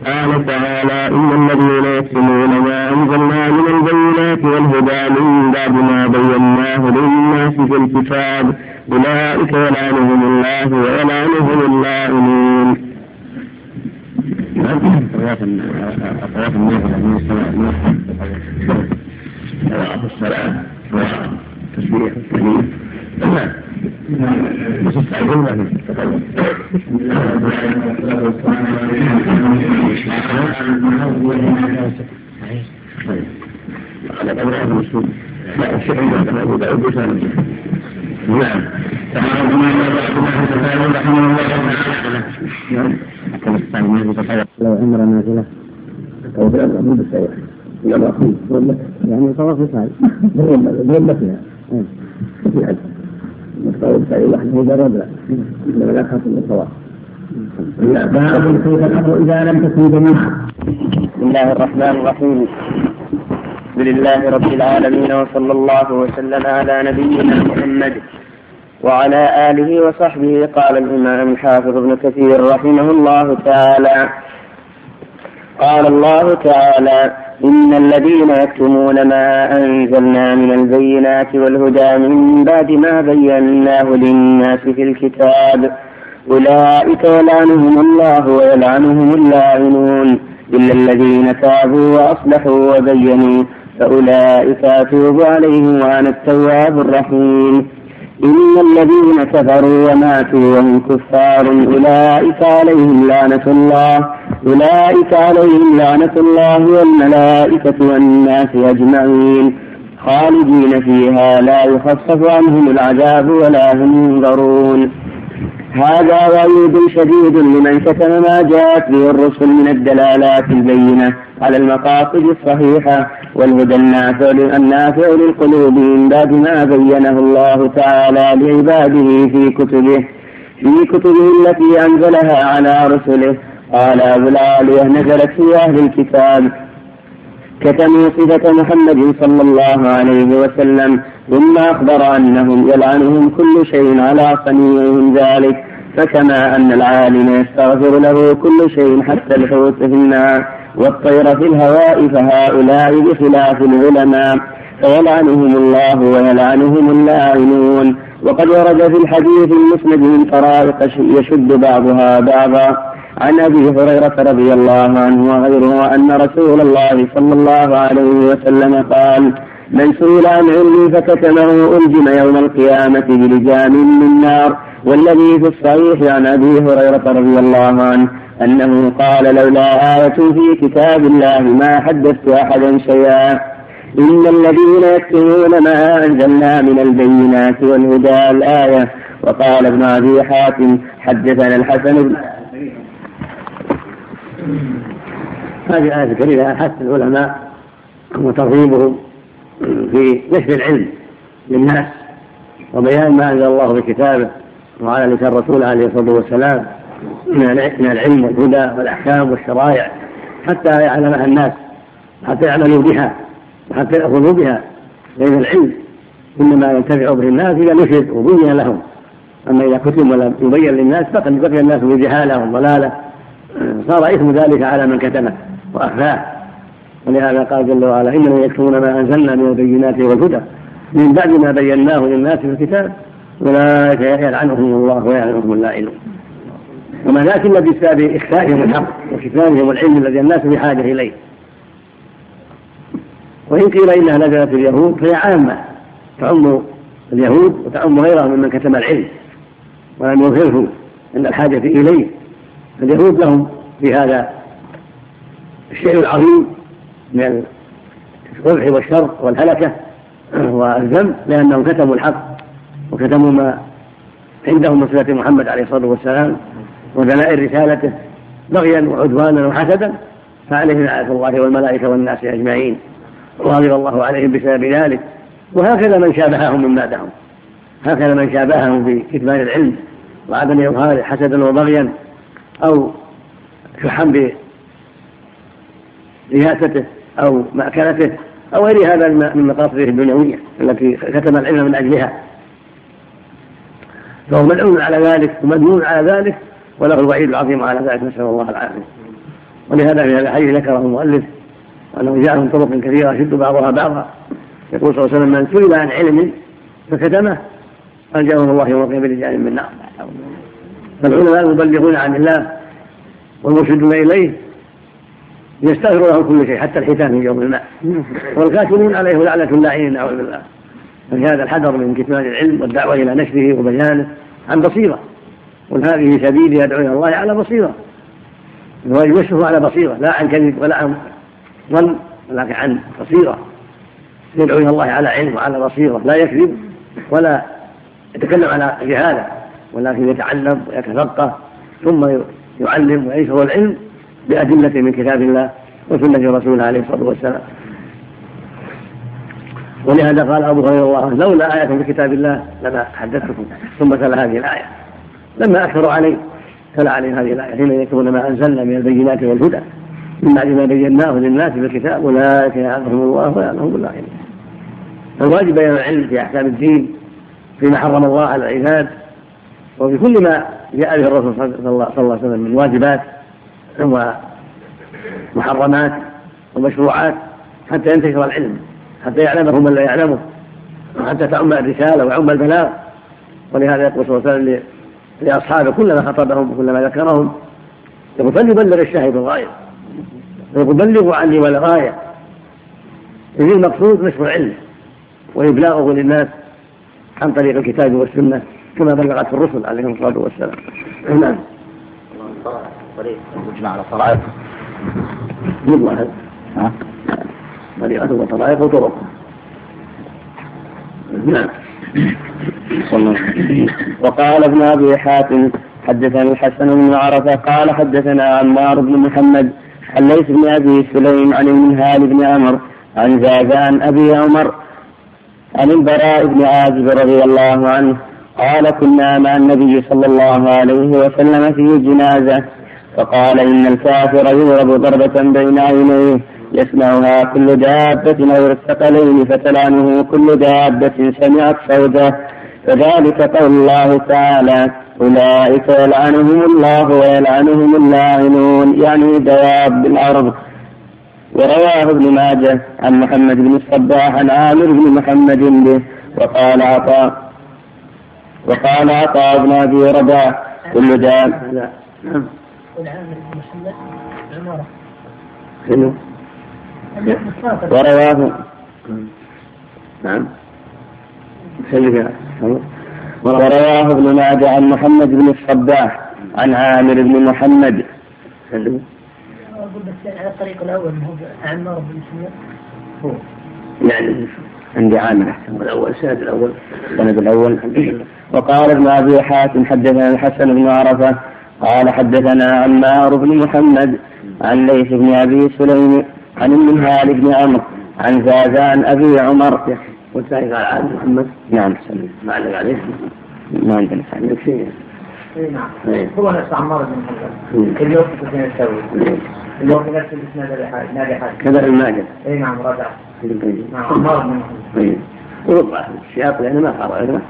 Speaker 3: قال تعالى إن الذين يكتمون ما أنزلنا من البينات والهدى من بعد ما بيناه للناس في الكتاب أولئك يلعنهم الله. أطراف الناس الصلاة لا الشيخ عندنا ابو داود نعم. تعالى ما الله رحمه الله تعالى لو عمر نازله أو بلد بالسيف يلا يعني طواف يفعل بغلتها يفعل واحد مجرد لا انما لا خاص بالطواف
Speaker 2: باب كيف الامر اذا لم تكن جميعا بسم الله الرحمن الرحيم الحمد لله رب العالمين وصلى الله وسلم على نبينا محمد وعلى آله وصحبه قال الإمام الحافظ ابن كثير رحمه الله تعالى قال الله تعالى إن الذين يكتمون ما أنزلنا من البينات والهدى من بعد ما بيناه للناس في الكتاب. أولئك يلعنهم الله ويلعنهم اللاعنون. إلا الذين تابوا وأصلحوا وبينوا فأولئك أتوب عليهم وأنا التواب الرحيم. إن الذين كفروا وماتوا وهم كفار أولئك عليهم لعنة الله. أولئك عليهم لعنة الله والملائكة والناس أجمعين. خالدين فيها لا يخفف عنهم العذاب ولا هم ينظرون. هذا وعيد شديد لمن كتم ما جاءت به الرسل من الدلالات البينة على المقاصد الصحيحة والهدى النافع النافع للقلوب من بعد ما بينه الله تعالى لعباده في كتبه في كتبه التي أنزلها على رسله. قال أبو العالية نزلت في أهل الكتاب كتموا صفة محمد صلى الله عليه وسلم ثم أخبر أنهم يلعنهم كل شيء على صنيعهم ذلك فكما أن العالم يستغفر له كل شيء حتى الحوت في النار والطير في الهواء فهؤلاء بخلاف العلماء فيلعنهم الله ويلعنهم اللاعنون. وقد ورد في الحديث المسند من طرائق يشد بعضها بعضا عن أبي هريرة رضي الله عنه وغيره أن رسول الله صلى الله عليه وسلم قال من سئل عن علمي فكتمه ألزم يوم القيامة بلجام من نار. والذي في الصحيح عن أبي هريرة رضي الله عنه أنه قال لولا آية في كتاب الله ما حدثت أحدا شيئا. إن الذين يكتمون ما أنزلنا من البينات والهدى الآية. وقال ابن أبي حاتم حدثنا الحسن بن
Speaker 3: هذه آية كريمة حث العلماء وترغيبهم في نشر العلم للناس وبيان ما أنزل الله في كتابه وعلى لسان الرسول عليه الصلاة والسلام من العلم والهدى والأحكام والشرائع حتى يعلمها الناس حتى يعملوا بها وحتى يأخذوا بها لأن العلم إنما ينتفع به الناس إذا نشر وبين لهم. أما إذا كتب ولم يبين للناس بقي الناس بجهالة وضلالة صار إثم ذلك على من كتمه وأخفاه. ولهذا قال جل وعلا إنهم يكفرون ما أنزلنا من البينات والهدى من بعد ما بيناه للناس في الكتاب أولئك يلعنهم الله ويلعنهم اللائنون. وما ذاك إلا بسبب إخفائهم الحق وكتابهم العلم الذي الناس بحاجه إليه. وإن قيل إنها نزلت في اليهود فهي عامة تعم اليهود وتعم غيرهم ممن كتم العلم ولم يظهره عند الحاجة إليه. اليهود لهم في هذا الشيء العظيم من القبح والشر والهلكة والذنب لأنهم كتموا الحق وكتموا ما عندهم من صفة محمد عليه الصلاة والسلام ودلائل رسالته بغيا وعدوانا وحسدا فعليهم لعنة الله والملائكة والناس أجمعين. وغضب الله عليهم بسبب ذلك. وهكذا من شابههم من بعدهم. هكذا من شابهه في كتمان العلم وعدم إظهاره حسدا وبغيا. أو شحا برياسته أو مأكلته أو غير هذا من مقاصده الدنيوية التي كتم العلم من أجلها. فهو ملعون على ذلك ومدنون على ذلك وله الوعيد العظيم على ذلك. نسأل الله العافية. ولهذا في هذا الحديث ذكره المؤلف أنه جاء من طرق كثيرة يشد بعضها بعضا. يقول صلى الله عليه وسلم من سئل عن علم فكتمه أنجاه الله يوم القيامة برجال من نار فالعلماء المبلغون عن الله والمرشدون إليه يستغفر لهم كل شيء حتى الحيتان في يوم الماء. والكاتبون عليه لعنة اللاعنين نعوذ بالله. فلهذا الحذر من كتمان العلم والدعوة إلى نشره وبيانه عن بصيرة. قل هذه سبيلي يدعو إلى الله على الواجب يشره على بصيرة لا عن كذب ولا عن ظن ولكن عن بصيرة. يدعو إلى الله على علم وعلى بصيرة لا يكذب ولا يتكلم على جهالة. ولكن يتعلم ويتفقه ثم يعلم وينشر العلم بأدلة من كتاب الله وسنة رسوله عليه الصلاة والسلام. ولهذا قال أبو هريرة الله لولا آية في كتاب الله لما حدثتكم ثم تلا هذه الآية. لما أكثروا عليه تلا عليه هذه الآية حين يكتبون ما أنزلنا من البينات والهدى من بعد ما بيناه للناس في الكتاب أولئك يعلمهم الله ويعلمهم الله فالواجب بيان العلم في أحكام الدين فيما حرم الله على العباد وفي كل ما جاء به الرسول صلى الله عليه وسلم من واجبات ومحرمات ومشروعات حتى ينتشر العلم حتى يعلمه من لا يعلمه وحتى تعم الرسالة ويعم البلاغ. ولهذا يقول صلى الله عليه وسلم لأصحابه كلما خطبهم وكلما ذكرهم يقول فليبلغ الشاهد الغاية يقول بلغوا عني ولا غاية. إذ المقصود نشر العلم وإبلاغه للناس عن طريق الكتاب والسنة. كما بلغت الرسل عليهم الصلاة والسلام. نعم المجمع على طرائق يظهر ها طريقة وطرائق وطرق نعم
Speaker 2: وقال ابن أبي حاتم حدثنا الحسن بن عرفة قال حدثنا عمار بن محمد عن ليث بن أبي سليم عن المنهال بن عمر عن زازان أبي عمر عن البراء بن عازب رضي الله عنه قال كنا مع النبي صلى الله عليه وسلم في جنازة. فقال إن الكافر يضرب ضربة بين عينيه يسمعها كل دابة غير الثقلين فتلعنه كل دابة سمعت صوته. فذلك قول الله تعالى أولئك يلعنهم الله ويلعنهم اللاعنون. يعني دواب الأرض. ورواه ابن ماجه عن محمد بن الصباح عن عامر بن محمد به وقال عطاء وقال عطاء بن أبي رباح كل عمارة شنو؟ ورواه. نعم. ورواه ابن ماجه عن محمد بن الصباح عن عامر بن محمد.
Speaker 8: أقول بس على الطريق الأول هو عمار بن
Speaker 3: هو. يعني. عندي عامر أحسن. الأول السند الأول.
Speaker 2: السند الأول. وقال ابن أبي حاتم حدثنا الحسن بن عرفة قال حدثنا عمار بن محمد عن ليث بن أبي سليم عن المنهال بن عمرو عن زازان أبي عمر.
Speaker 3: والثاني قال عن محمد؟
Speaker 2: نعم.
Speaker 3: ما علق عليه.
Speaker 2: ما عندنا
Speaker 3: عندك شيء؟
Speaker 6: اي نعم. إيه. هو نفس عمار بن محمد. اللي وقف اثنين يسوي. اللي وقف نفس الاسناد نادي حاج
Speaker 3: كذا ابن ماجه
Speaker 6: اي نعم رجع
Speaker 3: وربع السياق لأنه ما وسلم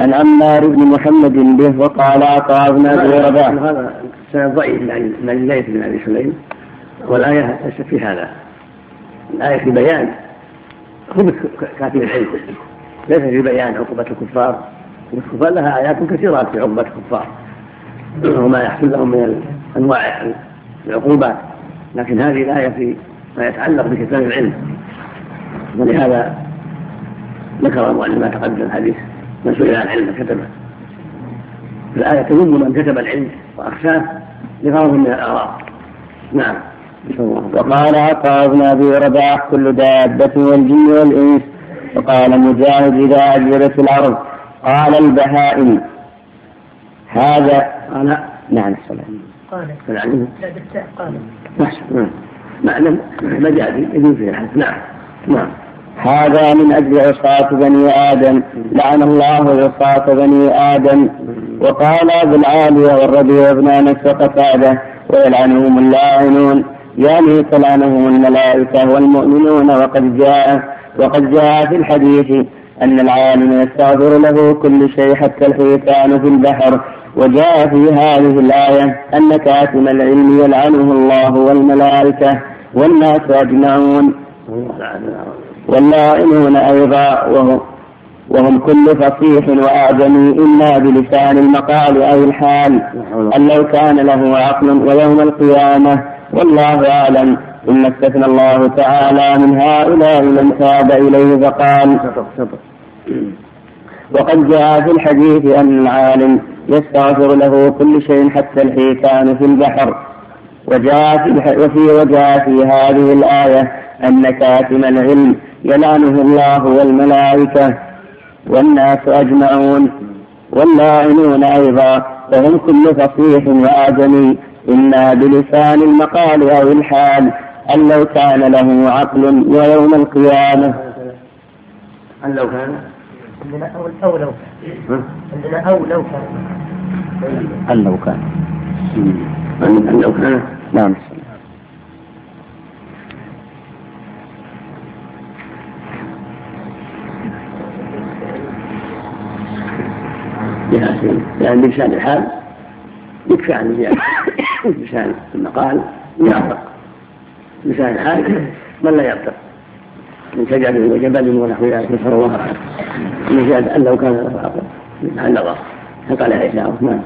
Speaker 2: عن عمار بن محمد به وقال عطاء بن ابي رباح
Speaker 3: هذا سند ضعيف من ليث بن ابي سليم والايه ليست في هذا الايه في بيان خبث كاتب العلم ليس في بيان عقوبه الكفار الكفار لها ايات كثيره في عقوبه الكفار وما يحصل لهم من انواع العقوبات. لكن هذه الآية في ما يتعلق بكتاب العلم. ولهذا ذكر المؤلف ما تقدم الحديث من سئل عن علم كتبه. الآية تذم من كتب العلم وأخشاه لغرض من الأعراض نعم.
Speaker 2: وقال عطاء بن أبي رباح كل دابة والجن والإنس. وقال مجاهد إذا أجلت الأرض قال البهائم. هذا
Speaker 3: قال
Speaker 2: نعم السلام.
Speaker 8: قال
Speaker 3: فالعلم
Speaker 8: لا بالتاء قال
Speaker 3: نعم. معنى مجازي يجوز فيه نعم. نعم.
Speaker 2: هذا من أجل عصاة بني آدم. لعن الله عصاة بني آدم. وقال أبو العالية والربيع بن أنس وقتادة ويلعنهم اللاعنون. يعني تلعنهم الملائكة والمؤمنون. وقد جاء وقد جاء في الحديث أن العالم يستغفر له كل شيء حتى الحيتان في البحر. وجاء في هذه الآية أن كاتم العلم يلعنه الله والملائكة والناس أجمعون. واللائمون أيضا وهم, وهم كل فصيح وآدمي إما بلسان المقال أو الحال. أن لو كان له عقل ويوم القيامة والله أعلم. ثم استثنى الله تعالى من هؤلاء من تاب إليه فقال وقد جاء في الحديث أن العالم يستغفر له كل شيء حتى الحيتان في البحر. وجاء في وفي وجاء في هذه الآية أن كاتم العلم يلعنه الله والملائكة والناس أجمعون واللاعنون أيضا وهم كل فصيح وآدمي إما بلسان المقال أو الحال. أن لو كان له عقل ويوم القيامة.
Speaker 3: أن لو كان؟
Speaker 6: عندنا أو أو لو كان. عندنا أو لو كان.
Speaker 3: أن لو كان. أن لو كان. نعم. يعني بلسان الحال يكفي عن زيادة لسان المقال يعتق لسان الحال من لا يعتق من شجر وجبل ونحو ذلك نسأل الله. العافية من أن لو كان له عقل عن نظر فقال عيسى عثمان؟